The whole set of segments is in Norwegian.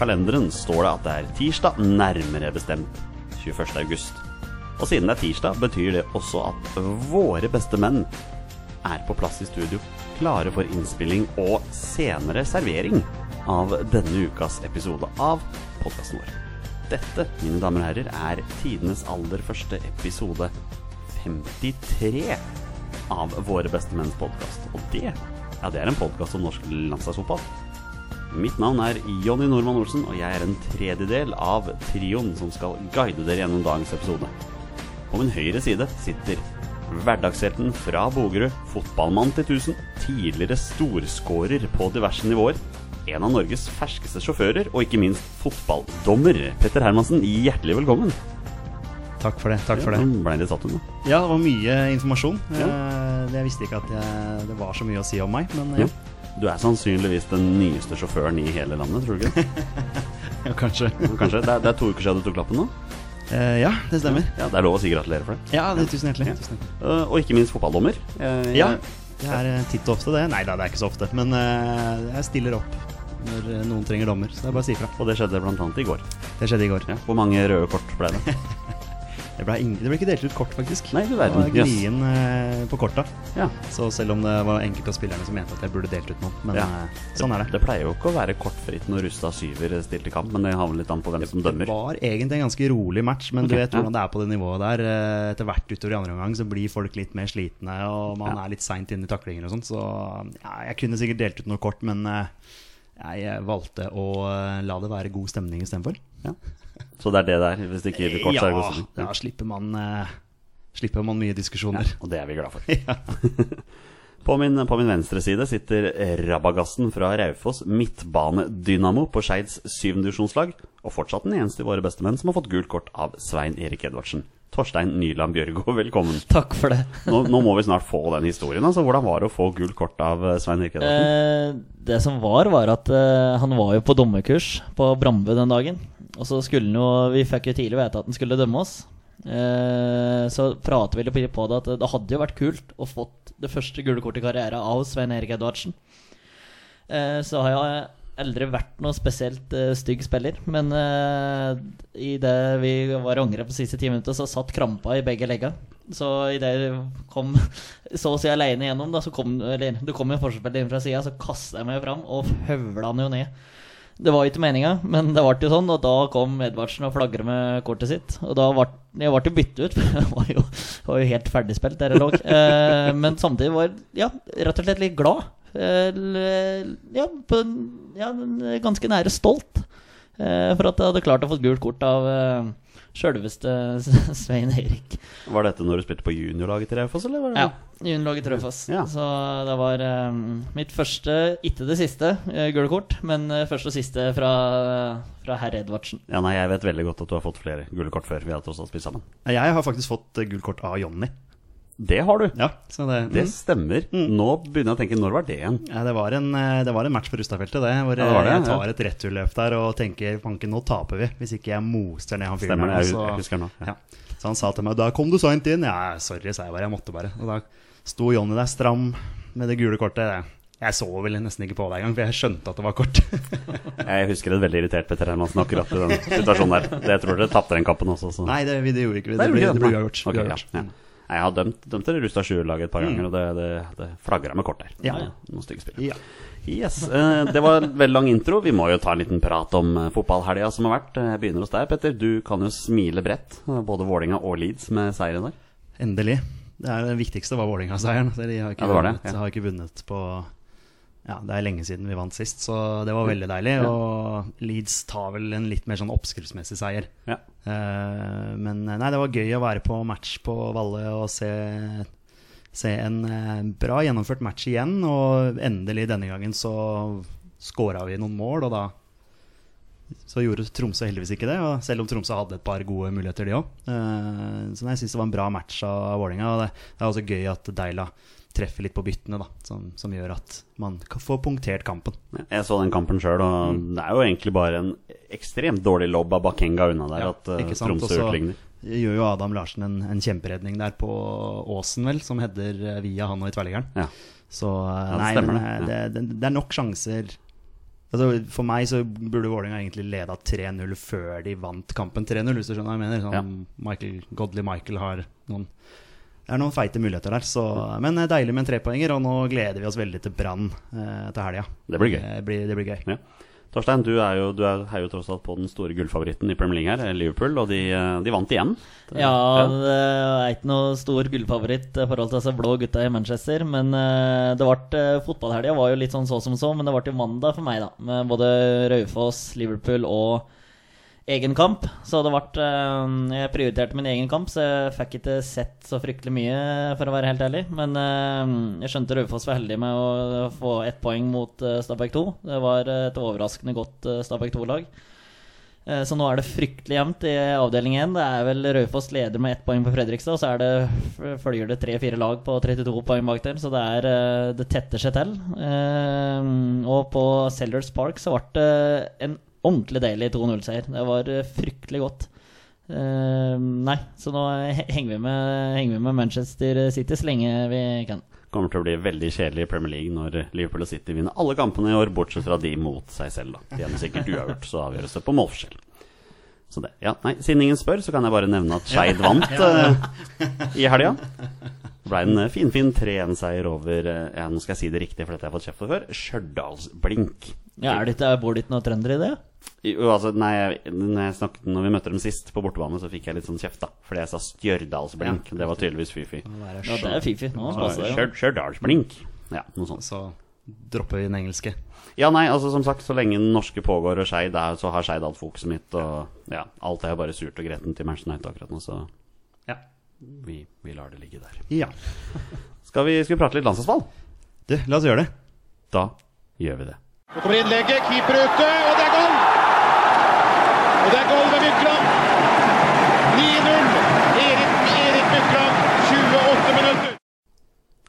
kalenderen står det at det er tirsdag, nærmere bestemt 21. august. Og siden det er tirsdag, betyr det også at våre beste menn er på plass i studio, klare for innspilling og senere servering av denne ukas episode av podkasten vår. Dette, mine damer og herrer, er tidenes aller første episode 53 av Våre beste menns podkast. Og det, ja, det er en podkast om norsk landslagsfotball. Mitt navn er Jonny Normann Olsen, og jeg er en tredjedel av trioen som skal guide dere gjennom dagens episode. På min høyre side sitter hverdagshelten fra Bogerud, fotballmann til 1000, tidligere storskårer på diverse nivåer, en av Norges ferskeste sjåfører, og ikke minst fotballdommer. Petter Hermansen, hjertelig velkommen. Takk for det. takk for det ble det satt under. Ja, det var mye informasjon. Ja. Jeg, Jeg visste ikke at jeg, det var så mye å si om meg, men Ja. Ja, Du er sannsynligvis den nyeste sjåføren i hele landet, tror du ikke? ja, kanskje. Kanskje? Det er, det er to uker siden du tok lappen nå? Eh, Ja, det stemmer. Ja, Det er lov å si gratulerer for det. Ja, det, tusen hjertelig. Tusen hjertelig. Uh, og ikke minst fotballdommer. Uh, Ja, det er eh, titt og ofte det. Nei da, det er ikke så ofte. Men uh, jeg stiller opp når noen trenger dommer. Så det er bare å si ifra. Og det skjedde annet i går. Det skjedde i går. Ja. Hvor mange røde kort ble det? Det ble, ingen, det ble ikke delt ut kort, faktisk. Nei, du Det var glien gnien eh, på korta. Ja. Så selv om det var enkelte av spillerne som mente at jeg burde delt ut noe. Men Ja. eh, sånn er det. Det pleier jo ikke å være kortfritt når Rustad Syver stilte kamp, men det havner litt an på hvem som dømmer. Det var egentlig en ganske rolig match, men du Ok, vet hvordan det er på det nivået der. Eh, Etter hvert utover i andre omgang så blir folk litt mer slitne, og man Ja. er litt seint inne i taklinger og sånt. Så ja, jeg kunne sikkert delt ut noe kort, men jeg valgte å la det være god stemning istedenfor. Ja. Så det er det der. Hvis det ikke gir kort, Ja, stemning. da slipper man, eh, slipper man mye diskusjoner. Og det er vi glad for. På min, på min venstre side sitter Rabagassen fra Raufoss, midtbanedynamo på Skeids syvendedivisjonslag, og fortsatt den eneste i våre bestemenn som har fått gult kort av Svein Erik Edvardsen. Torstein Nyland Bjørgo, velkommen. Takk for det. Nå, nå må vi snart få den historien. Altså, hvordan var det å få gult kort av eh, Svein Erik Edvardsen? Eh, det som var, var at eh, han var jo på dommerkurs på Brandbu den dagen. Og så skulle han jo Vi fikk jo tidlig vite at han skulle dømme oss. Eh, så prater vi litt på det at det hadde jo vært kult å fått det første gule kortet i karrieren av Svein Erik Edvardsen. Eh, så har jeg aldri vært noe spesielt eh, stygg spiller, men uh, i det vi var angre på siste ti minutter, så satt krampa i begge legga. Så idet det kom så å si aleine gjennom, da, så kom eller, det kom en forspiller inn fra sida, så kasta jeg meg fram og høvla han jo ned. Det var ikke meninga, men det ble jo sånn, og da kom Edvardsen og flagra med kortet sitt. Og da ble jeg ble jo byttet ut, for jeg var jo, helt ferdigspilt der jeg lå. Eh, men samtidig var jeg ja, rett og slett litt glad. Eh, ja, på, ja, ganske nære stolt eh, for at jeg hadde klart å få gult kort av uh, sjølveste Svein Erik. Var dette når du spilte på juniorlaget til Raufoss, eller? Var det? Ja, juniorlaget Trøfas. Ja. Så det var um, mitt første, ikke det siste, uh, gule kort, men eh, første og siste fra, fra herr Edvardsen. Ja, nei, Jeg vet veldig godt at du har fått flere gule kort før vi har tross alt spilt sammen. Jeg har faktisk fått eh, gult kort av Jonny. Det har du! Ja, så det, Det mm. stemmer. Nå begynner jeg å tenke når var det igjen? Ja, det, var en, eh, det var en match på Rustadfeltet, det. Hvor Ja, det det, jeg ja. tar et returløp der og tenker fanken, nå taper vi. Hvis ikke jeg moser ned han fyren. Stemmer det, jeg, så- jeg husker nå. Ja. Så han sa til meg Da kom du seint inn. Ja, sorry, sa jeg bare. Jeg måtte bare. Og da sto Jonny der stram med det gule kortet. Jeg så vel nesten ikke på det engang, for jeg skjønte at det var kort. Jeg husker et veldig irritert Petter Hermansen akkurat i den situasjonen der. Det jeg tror dere tapte den kampen også. Så. Nei, det, det gjorde vi. ikke. Det ble, det ble. Ok, ja, ja. Nei, Jeg har dømt, dømt det Rusta 20-laget et par ganger, og det, det, det flagra med kort der. Ja. Noen stygge spill. Ja. Yes, eh, Det var en veldig lang intro. Vi må jo ta en liten prat om eh, fotballhelga som har vært. Jeg begynner hos deg, Petter. Du kan jo smile bredt. eh, Både Vålinga og Leeds med seieren der. Endelig. Det, er det viktigste var Vålinga-seieren. De har ikke, Ja, det var det, vunnet, ja. har ikke vunnet på Ja, det er lenge siden vi vant sist, så det var veldig deilig. Og Leeds tar vel en litt mer sånn oppskriftsmessig seier. Ja. Uh, men nei, det var gøy å være på match på Valle og se, se en uh, bra gjennomført match igjen. Og endelig denne gangen så skåra vi noen mål, og da så gjorde Tromsø heldigvis ikke det, og selv om Tromsø hadde et par gode muligheter, de òg. Så nei, jeg syns det var en bra match av Vålerenga. Og det, det er også gøy at Deila treffer litt på byttene, da, som, som gjør at man kan få punktert kampen. Jeg så den kampen sjøl, og Mm. det er jo egentlig bare en ekstremt dårlig lobb av Bakenga unna der at uh? Tromsø utligner. gjør jo Adam Larsen en, en kjemperedning der på Åsen, vel, som header eh, via han og i tverrliggeren. Ja. Så ja, det nei, stemmer men det, eh, det, det, er nok sjanser altså, For meg så burde Vålerenga egentlig leda 3-0 før de vant kampen 3-0, hvis du skjønner hva jeg mener. Sånn, Ja. Michael, Godley Michael har noen Det er noen feite muligheter der. Så, men eh, deilig med en trepoenger, og nå gleder vi oss veldig til Brann eh, til helga. Det blir gøy. Det blir, det blir gøy. Ja. Torstein, du er jo, du er, er jo tross alt på den store gullfavoritten i Premier League her, eh, Liverpool, og de, eh, de vant igjen. Ja, det er ikke noe stor gullfavoritt i forhold til disse blå gutta i Manchester. Men eh, det ble fotballhelga var jo litt sånn så som så, men det ble jo mandag for meg, da. Med både Raufoss, Liverpool og egen kamp. Så det ble eh, Jeg prioriterte min egen kamp, så jeg fikk ikke sett så fryktelig mye, for å være helt ærlig. Men eh, jeg skjønte Raufoss var heldig med å få ett poeng mot uh, Stabæk 2. Det var et overraskende godt Stabæk 2-lag. Eh, Så nå er det fryktelig jevnt i avdeling 1. Det er vel Raufoss leder med ett poeng på Fredrikstad, og så det, følger det tre-fire lag på 32 poeng bak der. Så det er eh, Det tetter seg til. Eh, Og på Sellers Park så ble det en ordentlig deilig 2-0-seier. Det var eh, fryktelig godt. Uh, Nei, så nå henger vi, med, henger vi med Manchester City så lenge vi kan. kommer til å bli veldig kjedelig i Premier League når Liverpool og City vinner alle kampene i år, bortsett fra de mot seg selv. da De er sikkert uavgjort, så avgjøres det på målforskjell. Så det, ja, nei, Siden ingen spør, så kan jeg bare nevne at Skeid vant uh, i helga. Det ble en eh, finfin 3-1-seier over uh, ja, Nå skal jeg si det riktig, for dette har jeg fått kjeft for før. Stjørdalsblink. Ja, er det ikke, Bor det ikke noe trøndere i det? Jo, altså, nei, når, jeg snakket, når vi møtte dem sist på bortebane, så fikk jeg litt sånn kjeft, da. Fordi jeg sa Stjørdalsblink. Det var tydeligvis fy-fy. Ja, det er fifi. Nå passer det. Stjør- Stjørdalsblink. Ja, noe sånt. Så dropper vi den engelske. Ja, nei, altså som sagt, så lenge den norske pågår og Skeid er, så har Skeid alt fokuset mitt. Og ja, alt er jo bare surt og gretent til Manchester United akkurat nå, så Ja. vi, vi lar det ligge der. ja. Skal vi, skal vi prate litt landslagsvalg? Du, la oss gjøre det. Da gjør vi det. Så kommer innlegget, keeper ute, og det er goal! Og det er goal ved Mykland. 9-0. Erik, Erik Mykland, 28 minutter.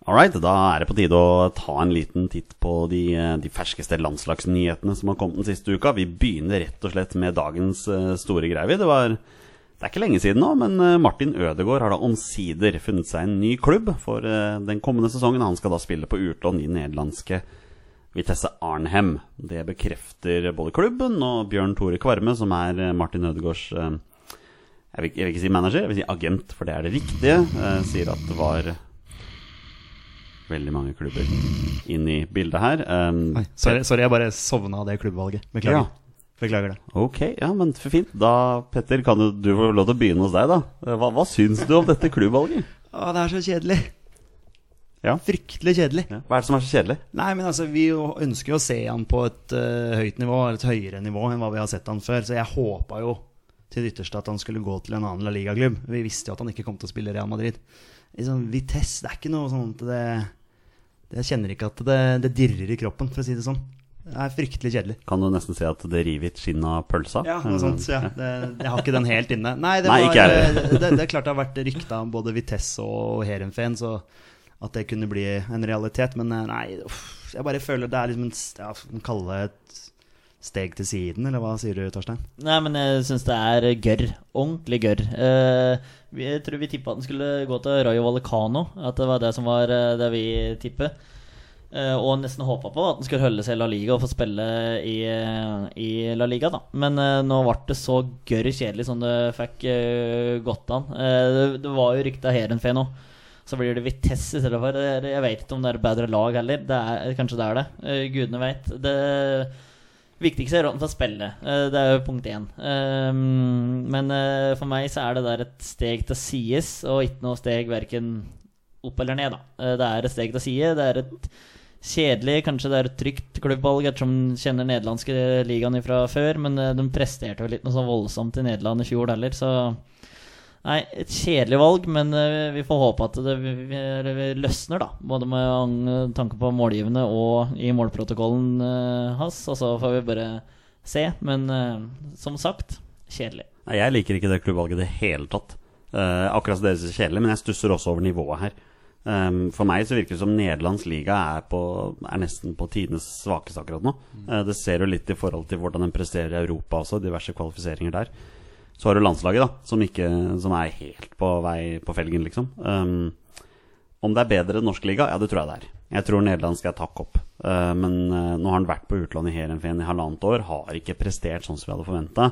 All right, da er det på tide å ta en liten titt på de, de ferskeste landslagsnyhetene som har kommet den siste uka. Vi begynner rett og slett med dagens eh, store greie. Det, var, det er ikke lenge siden nå, men eh, Martin Ødegaard har da omsider funnet seg en ny klubb for eh, den kommende sesongen. Han skal da spille på utlån i nederlandske Vitesse Arnhem. Det bekrefter både klubben og Bjørn Tore Kvarme, som er eh, Martin Ødegaards eh, jeg vil, jeg vil ikke si manager, jeg vil si agent, for det er det riktige. eh, sier at det var veldig mange klubber inn i bildet her. Um, Oi, sorry, sorry, jeg bare sovna av det klubbvalget. Beklager. Ja. Beklager det. Ok, ja, men for fint. Da, Petter, kan du, du få lov til å begynne hos deg, da. Hva, hva syns du om dette klubbvalget? Å, det er så kjedelig. Ja. Fryktelig kjedelig. ja. Hva er det som er så kjedelig? Nei, men altså, Vi ønsker jo å se han på et uh, høyt nivå, et høyere nivå enn hva vi har sett han før. Så jeg håpa jo til det ytterste at han skulle gå til en annen La Liga-klubb. Vi visste jo at han ikke kom til å spille Real Madrid. Liksom, Vitesse, det er ikke noe sånn at det Jeg kjenner ikke at det, det dirrer i kroppen, for å si det sånn. Det er fryktelig kjedelig. Kan du nesten si at det river i skinnet av pølsa? Ja, noe sånt. Ja. Det, jeg har ikke den helt inne. Nei, det, Nei, var, ikke det, det, det er klart det har vært rykta om både Vitesse og Herenfen, så at det kunne bli en realitet. Men eh, nei, uff, jeg bare føler det er liksom en, ja, kalle et steg til siden, eller hva sier du, Torstein? Nei, men jeg syns det er gørr. Ordentlig gørr. Eh, jeg tror vi tippa at den skulle gå til Rayo Vallecano. At det var det som var eh, det vi tippet. Eh, og nesten håpa på at den skulle holde seg i La Liga og få spille i, eh, i La Liga, da. Men eh, nå ble det så gørr kjedelig som det fikk gått an. Det var jo rykta Heerenveen òg. Så blir det Vitesse i for. Jeg vet ikke om det er et bedre lag heller. Det er, kanskje det er det. Uh, gudene veit. Det viktigste er at han får spille. Uh, Det er jo punkt én. Um, Men uh, for meg så er det der et steg til sides, og ikke noe steg verken opp eller ned. da Det er et steg til side. Det er et kjedelig, kanskje det er et trygt klubbvalg, ettersom de kjenner nederlandske ligaen fra før, men de presterte jo litt noe så voldsomt i Nederland i fjor heller, så Nei, et kjedelig valg, men eh, vi får håpe at det løsner, da. Både med tanke på målgivende og i målprotokollen uh, hans. Og så får vi bare se. Men eh, som sagt, kjedelig. Nei, Jeg liker ikke det klubbvalget i det hele tatt. Eh, akkurat deres er kjedelig, men jeg stusser også over nivået her. Um, for meg så virker det som Nederlands liga er, på, er nesten på tidenes svakeste akkurat nå. Uh, det ser jo litt i forhold til hvordan den presterer i Europa også, diverse kvalifiseringer der. Så har du landslaget, da, som, ikke, som er helt på vei på felgen, liksom. Um, om det er bedre enn norsk liga? Ja, det tror jeg det er. Jeg tror Nederland skal takke opp. Uh, men uh, nå har han vært på utlån i Heerenveen i halvannet år, har ikke prestert sånn som vi hadde forventa.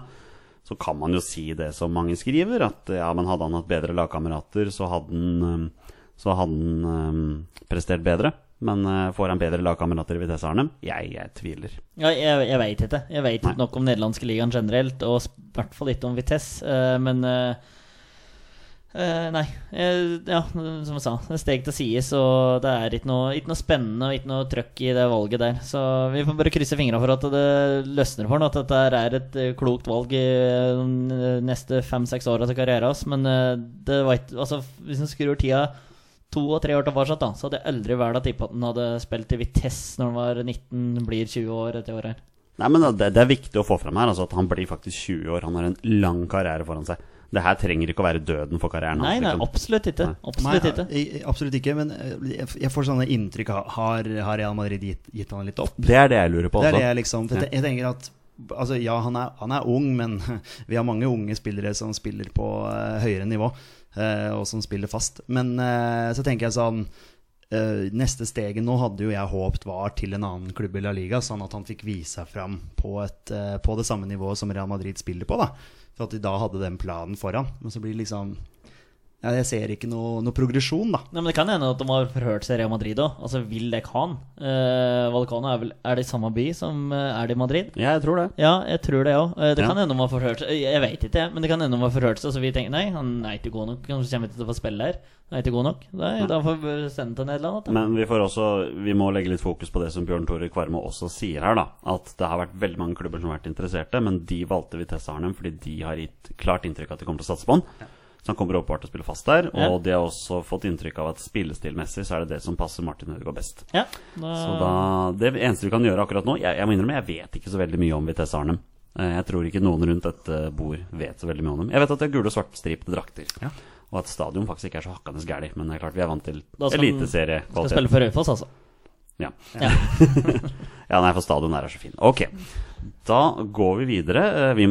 Så kan man jo si det som mange skriver, at ja, men hadde han hatt bedre lagkamerater, så hadde han, um, så hadde han um, prestert bedre. Men uh, får han bedre lagkamerater i Vitesse Arnhem? Jeg, jeg tviler. Ja, jeg, jeg veit ikke. Jeg veit ikke nok om nederlandske ligaen generelt, og i hvert fall ikke om Vitesse. Uh, men uh, nei. ja, som jeg sa, det steg til side, så det er ikke noe, ikke noe, spennende og ikke noe trøkk i det valget der. Så vi får bare krysse fingra for at det løsner for ham, at dette er et klokt valg i de neste fem-seks åra til karrieren hans. Men det var ikke Altså, hvis en skrur tida to og tre år tilbake, da, så hadde jeg aldri vært å tippe at han hadde spilt i Vitesse når han var 19, blir 20 år etter året. Nei, men det, det, er viktig å få fram her altså at han blir faktisk 20 år. Han har en lang karriere foran seg. Det her trenger ikke å være døden for karrieren hans. Nei, nei, liksom. absolutt ikke. Absolutt ikke. absolutt ikke, men jeg jeg får sånne inntrykk av Har, har Real Madrid gitt, gitt han litt opp? Det er det jeg lurer på Det er det jeg liksom for jeg, tenker at Altså, ja, han er, han er ung, men vi har mange unge spillere som spiller på uh, høyere nivå, eh, og som spiller fast. Men eh, så tenker jeg sånn eh, Neste steget nå hadde jo jeg håpet var til en annen klubb i La Liga, sånn at han fikk vise seg fram på, et, eh, på det samme nivået som Real Madrid spiller på. da For at de da hadde den planen foran. Men så blir det liksom ja, Jeg ser ikke noe, noe progresjon, da. Nei, men Det kan hende at de har forhørt seg i Real Madrid òg. Altså, vil dere ha han? Eh, Valcano er vel Er det i samme by som eh, er det i Madrid? Ja, jeg tror det. Ja, jeg tror det òg. det Ja. kan hende de har forhørt seg. Jeg vet ikke, men det kan hende de har forhørt seg, så vi tenker nei, han er ikke god nok. Han kommer ikke til å få spille her. Han er ikke god nok. Nei, da får vi sende til Nederland. Da. Men vi, får også, vi må legge litt fokus på det som Bjørn Tore Kvarme også sier her. da At det har vært veldig mange klubber som har vært interesserte, men de valgte Vitesse Arnhem fordi de har gitt klart inntrykk av at de kommer til å satse på han. Så han kommer åpenbart til å spille fast der. Og Ja. de har også fått inntrykk av at spillestilmessig så er det det som passer Martin Ødegaard best. Ja, da, Så da, Det eneste vi kan gjøre akkurat nå Jeg, jeg må innrømme, jeg vet ikke så veldig mye om Vitesse Arnhem. Eh, Jeg tror ikke noen rundt dette bord vet så veldig mye om dem. Jeg vet at de har gule og svartstripete drakter. Ja. Og at stadion faktisk ikke er så hakkende gæli. Men det er klart vi er vant til eliteseriekvalitet. skal spille for Raufoss, altså. Ja. Ja. ja, nei, for stadion der er så fin. Ok, da går vi videre. Eh, Vi,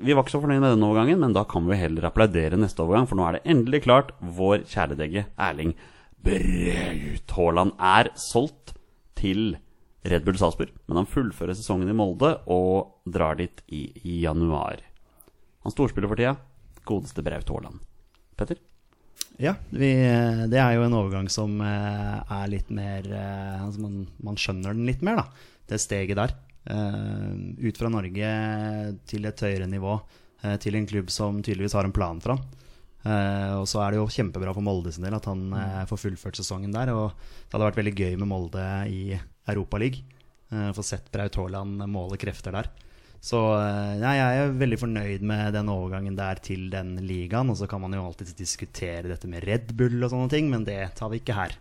vi var ikke så fornøyd med denne overgangen, men da kan vi heller applaudere neste overgang, for nå er det endelig klart. Vår kjæledegge Erling Braut Haaland er solgt til Red Bull Salzburg, men han fullfører sesongen i Molde og drar dit i, i januar. Han storspiller for tida. Godeste Braut Haaland. Petter? Ja, vi, det er jo en overgang som eh, er litt mer eh, altså man, man skjønner den litt mer, da. Det steget der. Eh, ut fra Norge til et høyere nivå, eh, til en klubb som tydeligvis har en plan for han. Eh, og så er det jo kjempebra for Molde sin del at han eh, får fullført sesongen der. Og det hadde vært veldig gøy med Molde i Europaligaen. Uh, få sett Braut Haaland måle krefter der. Så eh, nei, jeg er veldig fornøyd med den overgangen der til den ligaen. Og så kan man jo alltid diskutere dette med Red Bull og sånne ting, men det tar vi ikke her.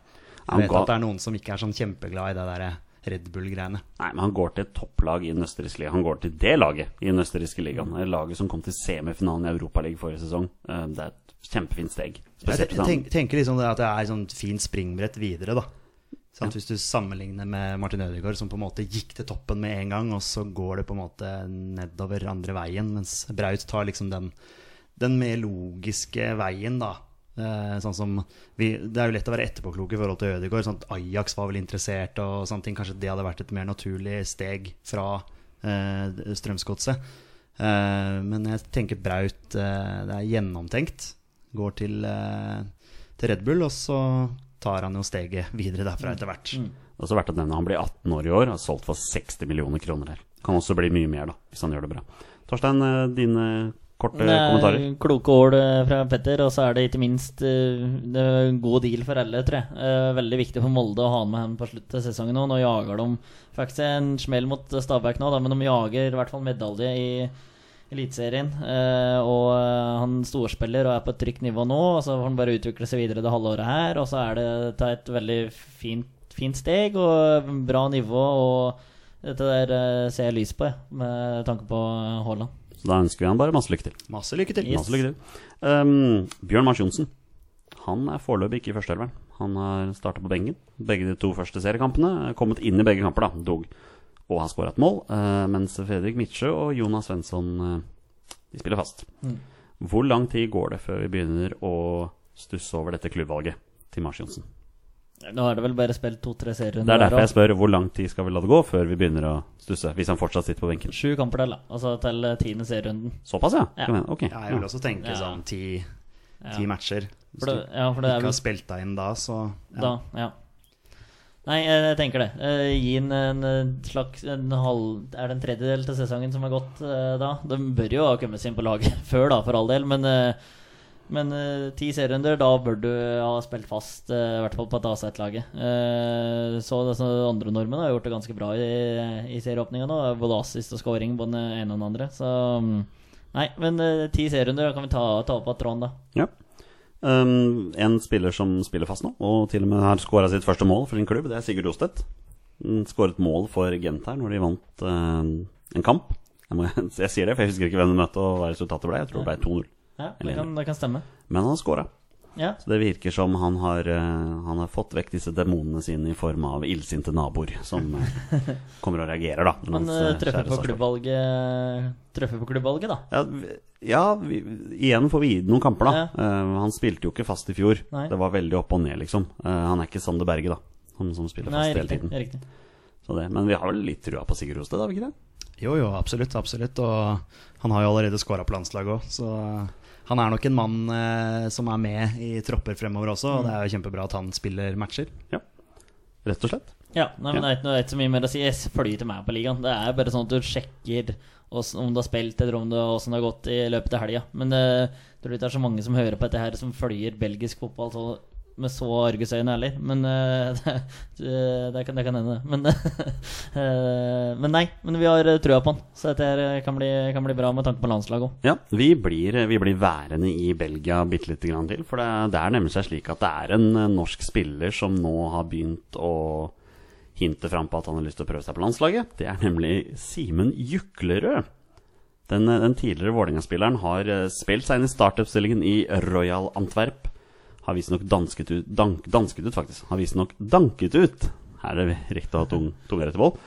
Jeg vet at det er noen som ikke er sånn kjempeglad i det der Red Bull-greiene. Nei, men han går til et topplag i den østerrikske ligaen. Han går til det laget i den østerrikske ligaen. Det laget som kom til semifinalen i Europaligaen forrige sesong. Eh, Det er et kjempefint steg. Jeg Spesielt han tenker liksom det at det er et sånt fint springbrett videre, da. Sant? Hvis du sammenligner med Martin Ødegaard, som på en måte gikk til toppen med en gang, og så går det på en måte nedover andre veien, mens Braut tar liksom den, den mer logiske veien, da. Eh, sånn som vi, det er jo lett å være etterpåklok i forhold til Ødegaard. Sånn Ajax var vel interessert, og sånne ting. Kanskje det hadde vært et mer naturlig steg fra eh, Strømsgodset. Eh, men jeg tenker Braut eh, Det er gjennomtenkt. Går til, eh, til Red Bull, og så tar han jo steget videre derfra etter hvert. Det er også verdt å nevne Han blir 18 år i år og har solgt for 60 millioner kroner her. Kan også bli mye mer, da, hvis han gjør det bra. Torstein, eh, dine korte Det er kommentarer? Kloke ord eh, fra Petter, og så er det ikke minst eh, det er en god deal for alle, tror jeg. Veldig viktig for Molde å ha han med ham på slutten av sesongen nå. Nå jager de faktisk en smell mot Stabæk nå, da, men de jager i hvert fall medalje i Eliteserien. Eh, og eh, han storspiller og er på et trygt nivå nå, og så får han bare utvikle seg videre det halve året her. Og så er det ta et veldig fint, fint steg og bra nivå, og dette der eh, ser jeg lys på, jeg, med tanke på Haaland. Så da ønsker vi han bare masse lykke til. Masse lykke til. Yes. Masse lykke til. Um, Bjørn Mars Johnsen. Han er foreløpig ikke i førsteelveren. Han har starta på benken begge de to første seriekampene. Kommet inn i begge kamper, da, dog. Og har skåra et mål. eh, mens Fredrik Midtsjø og Jonas Svensson eh, de spiller fast. Hvor lang tid går det før vi begynner å stusse over dette klubbvalget til Mars Johnsen? Nå er det vel bare spilt to-tre serier. Det er derfor jeg spør hvor lang tid skal vi la det gå før vi begynner å stusse, hvis han fortsatt sitter på benken. Sju kamper til, da. Altså til eh, tiende serierunden. Såpass, ja? Ja. Kan jeg- Ok. Ja, jeg vil også tenke Ja. sånn ti, ti Ja. matcher. Hvis For det, du ja, er ikke vel har spilt deg inn da, så ja. Da, ja. Nei, jeg, tenker det. Uh, gi en, en eh, slags en halv Er det en tredjedel til sesongen som har gått uh, da? De bør jo ha kommet seg inn på laget før, da, for all del. Men, uh, men ti serierunder, da bør du ha spilt fast, i hvert fall på et A-sett-laget. Så disse andre nordmenn har gjort det ganske bra i, i serieåpninga nå. Både assist og scoring, på den ene og den andre. Så um, Nei, men ti serierunder, da kan vi ta, ta opp av tråden, da. Ja. Um, en spiller som spiller fast nå, og til og med har skåra sitt første mål for sin klubb, det er Sigurd Ostedt. Han Skåret mål for Gent her når de vant uh, en kamp. Jeg, må, jeg sier det, for jeg husker ikke hvem de møtte og hva resultatet ble. Jeg tror det ble 2-0. Ja, det kan, det kan stemme. Men han har skåra. Ja. Så det virker som han har, eh, han har fått vekk disse demonene sine i form av illsinte naboer som eh, kommer og reagerer, da. Han eh, treffer på klubbvalget Treffer på klubbvalget, da. Ja, vi- ja vi, igjen får vi gi det noen kamper, da. Ja. Uh, han spilte jo ikke fast i fjor. Nei. Det var veldig opp og ned, liksom. Uh, han er ikke Sander Berge, da. Han som spiller Nei, fast hele tiden. Så det, men vi har vel litt trua på Sigurd Hosted, har vi ikke det? Jo, jo, absolutt. absolutt Og han har jo allerede skåra på landslaget òg, så han er nok en mann eh, som er med i tropper fremover også. Og det er jo kjempebra at han spiller matcher. Ja. Rett og slett. Ja, nei, men det er ikke, noe- det er så mye mer å si. Jeg flyter meg på ligaen. Det er bare sånn at du sjekker om du har spilt, eller om det, hvordan det har gått i løpet av helga. Men det, jeg tror ikke det er så mange som hører på dette her, som følger belgisk fotball så, med så argusøyne heller. Men uh, det, det, kan, hende, det. Men, uh, men nei, men vi har eh, trua på han. Så dette kan bli, kan bli bra med tanke på landslaget òg. Ja, vi blir, vi blir værende i Belgia bitte lite grann til. For det, det er nemlig seg slik at det er en norsk spiller som nå har begynt å hinte fram på at han har lyst til å prøve seg på landslaget. Det er nemlig Simen Juklerød. Den, den tidligere Vålerenga-spilleren har spilt seg inn i startoppstillingen i Royal Antwerp. Har visstnok dansket ut dank, Dansket ut, faktisk. Har visstnok danket ut Her er det riktig å ha tung, tunga rett i vold.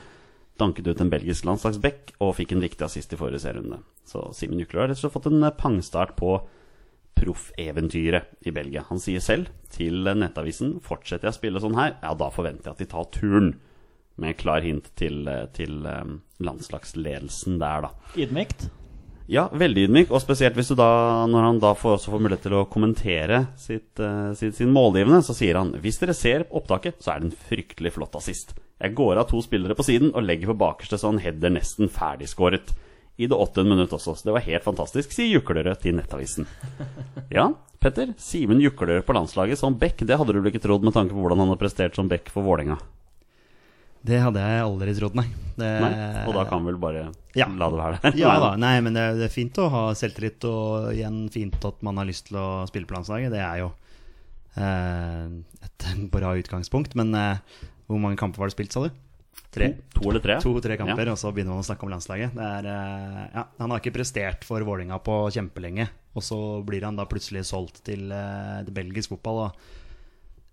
Danket ut en belgisk landslagsback og fikk en viktig assist i forrige serierunde. Så Simen Jukler har rett og slett fått en eh, pangstart på proffeventyret i Belgia. Han sier selv til eh, Nettavisen fortsetter jeg å spille sånn her, ja da forventer jeg at de tar turen. Med klar hint til, eh, til landslagsledelsen der, da. Ydmykt. Ja, veldig ydmyk, og spesielt hvis du da, når han da får, også får mulighet til å kommentere sitt, uh, sin, sin målgivende, så sier han hvis dere ser opptaket, så er det en fryktelig flott assist. Jeg går av to spillere på siden og legger på bakerste så han header nesten ferdigskåret. I det åttende minutt også, så det var helt fantastisk, sier Juklerød til Nettavisen. Ja, Petter, Simen Juklerød på landslaget som back, det hadde du vel ikke trodd med tanke på hvordan han har prestert som back for Vålerenga? Det hadde jeg aldri trodd, nei. Det, Nei? Og da kan vi vel bare Ja. la det være der? Ja da, nei, men det det er fint å ha selvtillit, og igjen fint at man har lyst til å spille på landslaget. Det er jo eh, et bra utgangspunkt. Men eh, hvor mange kamper var det spilt, sa du? Tre? To, to eller tre? To-tre kamper, Ja. og så begynner man å snakke om landslaget. Det er, eh, ja, han har ikke prestert for Vålinga på kjempelenge, og så blir han da plutselig solgt til, eh, til belgisk fotball. Og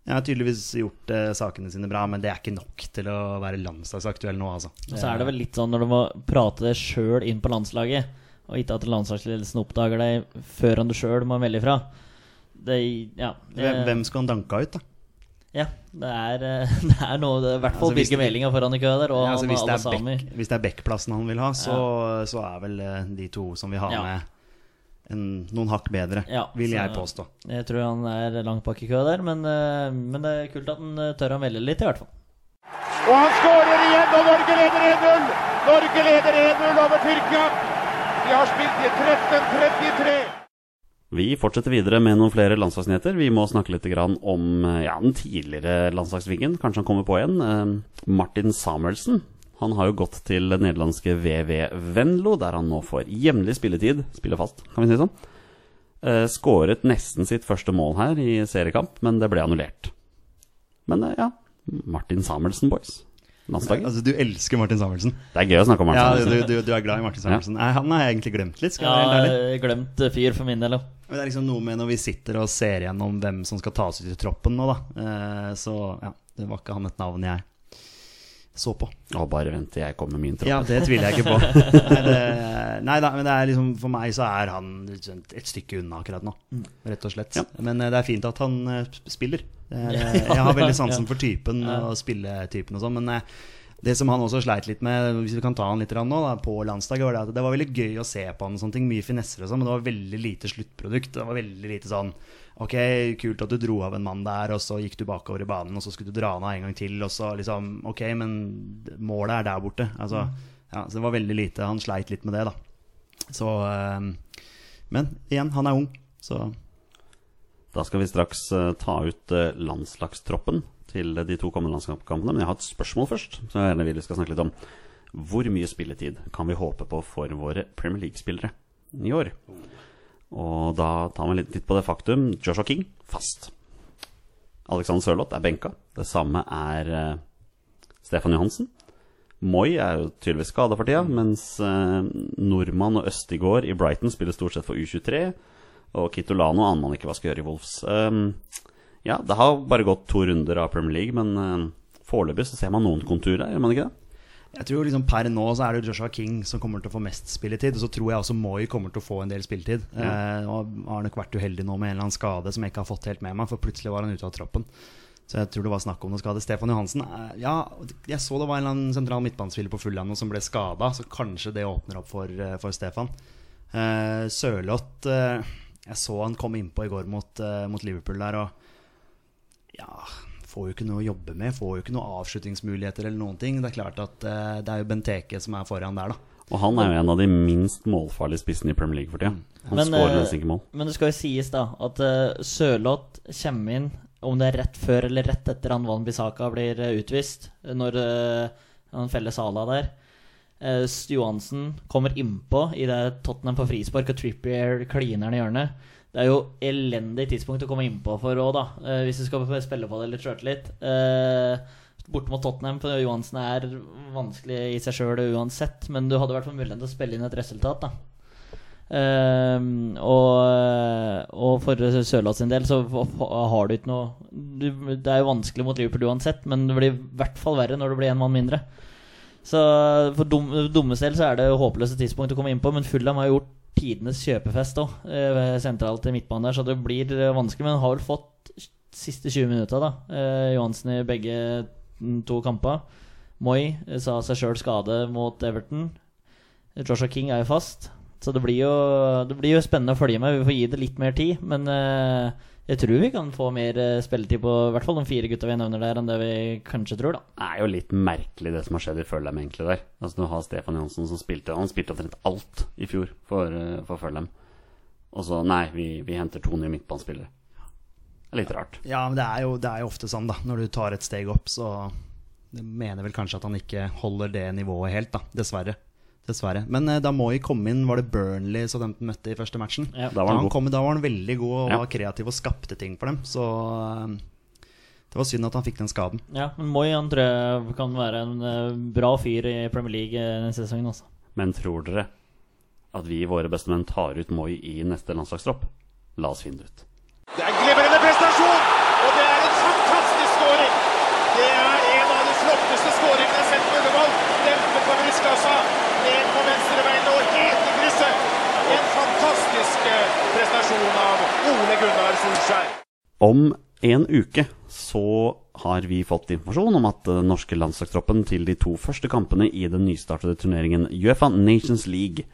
jeg har tydeligvis gjort eh, sakene sine bra, men det er ikke nok til å være landslagsaktuell nå, altså. Og så er det vel litt sånn når du må prate deg sjøl inn på landslaget, og ikke at landslagsledelsen oppdager deg før han du sjøl må melde ifra. Det, ja, det, Hvem, skal han danke ut, da? Ja, det er, eh, det er noe I hvert fall Altså, Birger Melinga foran i køa der, og Ja, altså, hvis, det er samer. hvis det er Bekkplassen han vil ha, så, så er vel eh, de to som vil ha Ja. med en, noen hakk bedre, Ja, vil jeg påstå. Jeg tror han er langt bak i køa der, men, eh, men det er kult at han eh, tør å melde litt, i hvert fall. Og han skårer igjen, og Norge leder 1-0! Norge leder 1-0 over Tyrkia. De har spilt i 13-33. Vi fortsetter videre med noen flere landslagsnyheter. Vi må snakke litt om eh, ja, den tidligere landslagsvingen. Kanskje han kommer på igjen. Martin Samuelsen. Han har jo gått til det nederlandske VV Venlo, der han nå får jevnlig spilletid. Spiller fast, kan vi si det sånn. Eh, skåret nesten sitt første mål her i seriekamp, men det ble annullert. Men eh, ja, Martin Samuelsen, boys. landslaget? Altså, du elsker Martin Samuelsen. Det er gøy å snakke om Martin. Samuelsen. Samuelsen. du, du er glad i Martin Samuelsen. Nei, han har jeg egentlig glemt litt. Skal jeg Ja, ærlig. glemt fyr for min del òg. Det er liksom noe med når vi sitter og ser gjennom hvem som skal tas ut i troppen nå, da. Eh, så ja, det var ikke han et navn jeg så på. Å, bare vent til jeg kommer med min tropp. Ja, det tviler jeg ikke på. Nei, det, nei da, men det er liksom, for meg så er han liksom et stykke unna akkurat nå. Rett og slett. Ja. Men eh, det er fint at han eh, spiller. Er, eh, jeg har veldig sansen for typen og spilletypen og sånn. Men det som han også sleit litt med, hvis vi kan ta han litt nå, da, på landslaget, var det at det var veldig gøy å se på han. og sånne ting, Mye finesser og sånn, men det var veldig lite sluttprodukt. Det var veldig lite sånn Ok, kult at du dro av en mann der, og så gikk du bakover i banen, og så skulle du dra han av en gang til, og så liksom Ok, men målet er der borte. Altså, ja, så det var veldig lite. Han sleit litt med det, da. Så eh, Men igjen, han er ung, så Da skal vi straks eh, ta ut eh, landslagstroppen til de to kommende landskampkampene, Men jeg har et spørsmål først, som jeg gjerne vil vi skal snakke litt om. Hvor mye spilletid kan vi håpe på for våre Premier League-spillere i år? Og da tar vi litt titt på det faktum Joshua King fast. Alexander Sørloth er benka. Det samme er uh, Stefan Johansen. Moi er jo tydeligvis skada for tida, mens uh, Nordmann og Østigård i Brighton spiller stort sett for U23. Og Kitolano aner man ikke hva skal gjøre i Wolves. Um, ja, det har bare gått to runder av Premier League, men uh, foreløpig så ser man noen konturer, gjør man ikke det? Jeg tror liksom Per nå så er det Joshua King som kommer til å få mest spilletid. Og så tror jeg også Moi kommer til å få en del spilletid. Eh, og har nok vært uheldig nå med en eller annen skade som jeg ikke har fått helt med meg, for plutselig var han ute av troppen. Så jeg tror det var snakk om noe skade. Stefan Johansen eh, Ja, jeg så det var en eller annen sentral midtbanespiller på Fulham som ble skada, så kanskje det åpner opp for, eh, for Stefan. Eh, Sørloth eh, Jeg så han komme innpå i går mot, eh, mot Liverpool der, og ja Får jo ikke noe å jobbe med, får jo ikke noe avslutningsmuligheter eller noen ting. Det er klart at eh, det er jo Benteke som er foran der, da. Og han er jo en av de minst målfarlige spissene i Premier League for tida. Han Men, skårer eh, nesten ikke mål. Men det skal jo sies, da, at uh, Sørloth kommer inn om det er rett før eller rett etter han Van Bissaka blir eh, utvist, når uh, han feller Sala der. Uh, Johansen kommer innpå i det Tottenham på frispark, og Trippier kliner han i hjørnet. Det er jo elendig tidspunkt å komme innpå for òg, da, eh, hvis du skal spille på det eller trøte litt. Uh, Borte mot Tottenham, for Johansen er vanskelig i seg sjøl uansett, men du hadde i hvert fall muligheten til å spille inn et resultat, da. Ehm, og, og for Sørloth sin del så har du ikke noe Det er jo vanskelig mot Liverpool uansett, men det blir i hvert fall verre når det blir en mann mindre. Så for dum, Dummes del så er det håpløse tidspunkt å komme inn på, men Fulham har gjort tidenes kjøpefest òg, sentralt i midtbanen der, så det blir eh, vanskelig. Men har vel fått siste 20 minutta, da. Eh, Johansen i begge to kamper. Moi eh, sa seg sjøl skade mot Everton. Joshua King er jo fast. Så det blir jo, det blir jo spennende å følge med. Vi får gi det litt mer tid. Men eh, jeg tror vi kan få mer eh, spilletid på i hvert fall de fire gutta vi nevner der, enn det vi kanskje tror, da. Det er jo litt merkelig det som har skjedd i Følheim, egentlig der. Altså Du har Stefan Johnsen som spilte Han spilte omtrent alt i fjor for, eh, for Fulham. Og så nei, vi, vi henter to nye midtbanespillere. Det er litt rart. Ja, men det er, jo, det er jo ofte sånn, da. Når du tar et steg opp, så det mener vel kanskje at han ikke holder det nivået helt, da. Dessverre. Dessverre. Men eh, da Moi kom inn, var det Burnley Southampton møtte i første matchen. Ja. Da var han han kom, da var han veldig god og Ja. var kreativ og skapte ting for dem. Så eh, det var synd at han fikk den skaden. Ja, men Moi han tror jeg kan være en eh, bra fyr i Premier League eh, denne sesongen. også Men tror dere at vi, våre bestemenn, tar ut Moi i neste landslagstropp? La oss finne det ut. Det er en glimrende prestasjon, og det er en fantastisk skåring. Det er en av de flotteste skåringene jeg har sett på Ullevål. Dempet på brystkassa, ned på venstrebeinet og helt i krysset. En fantastisk eh, prestasjon av Ole Gunnar Solskjær. Om en uke så har vi fått informasjon om at den norske landslagstroppen til de to første kampene i den nystartede turneringen Uefa Nations League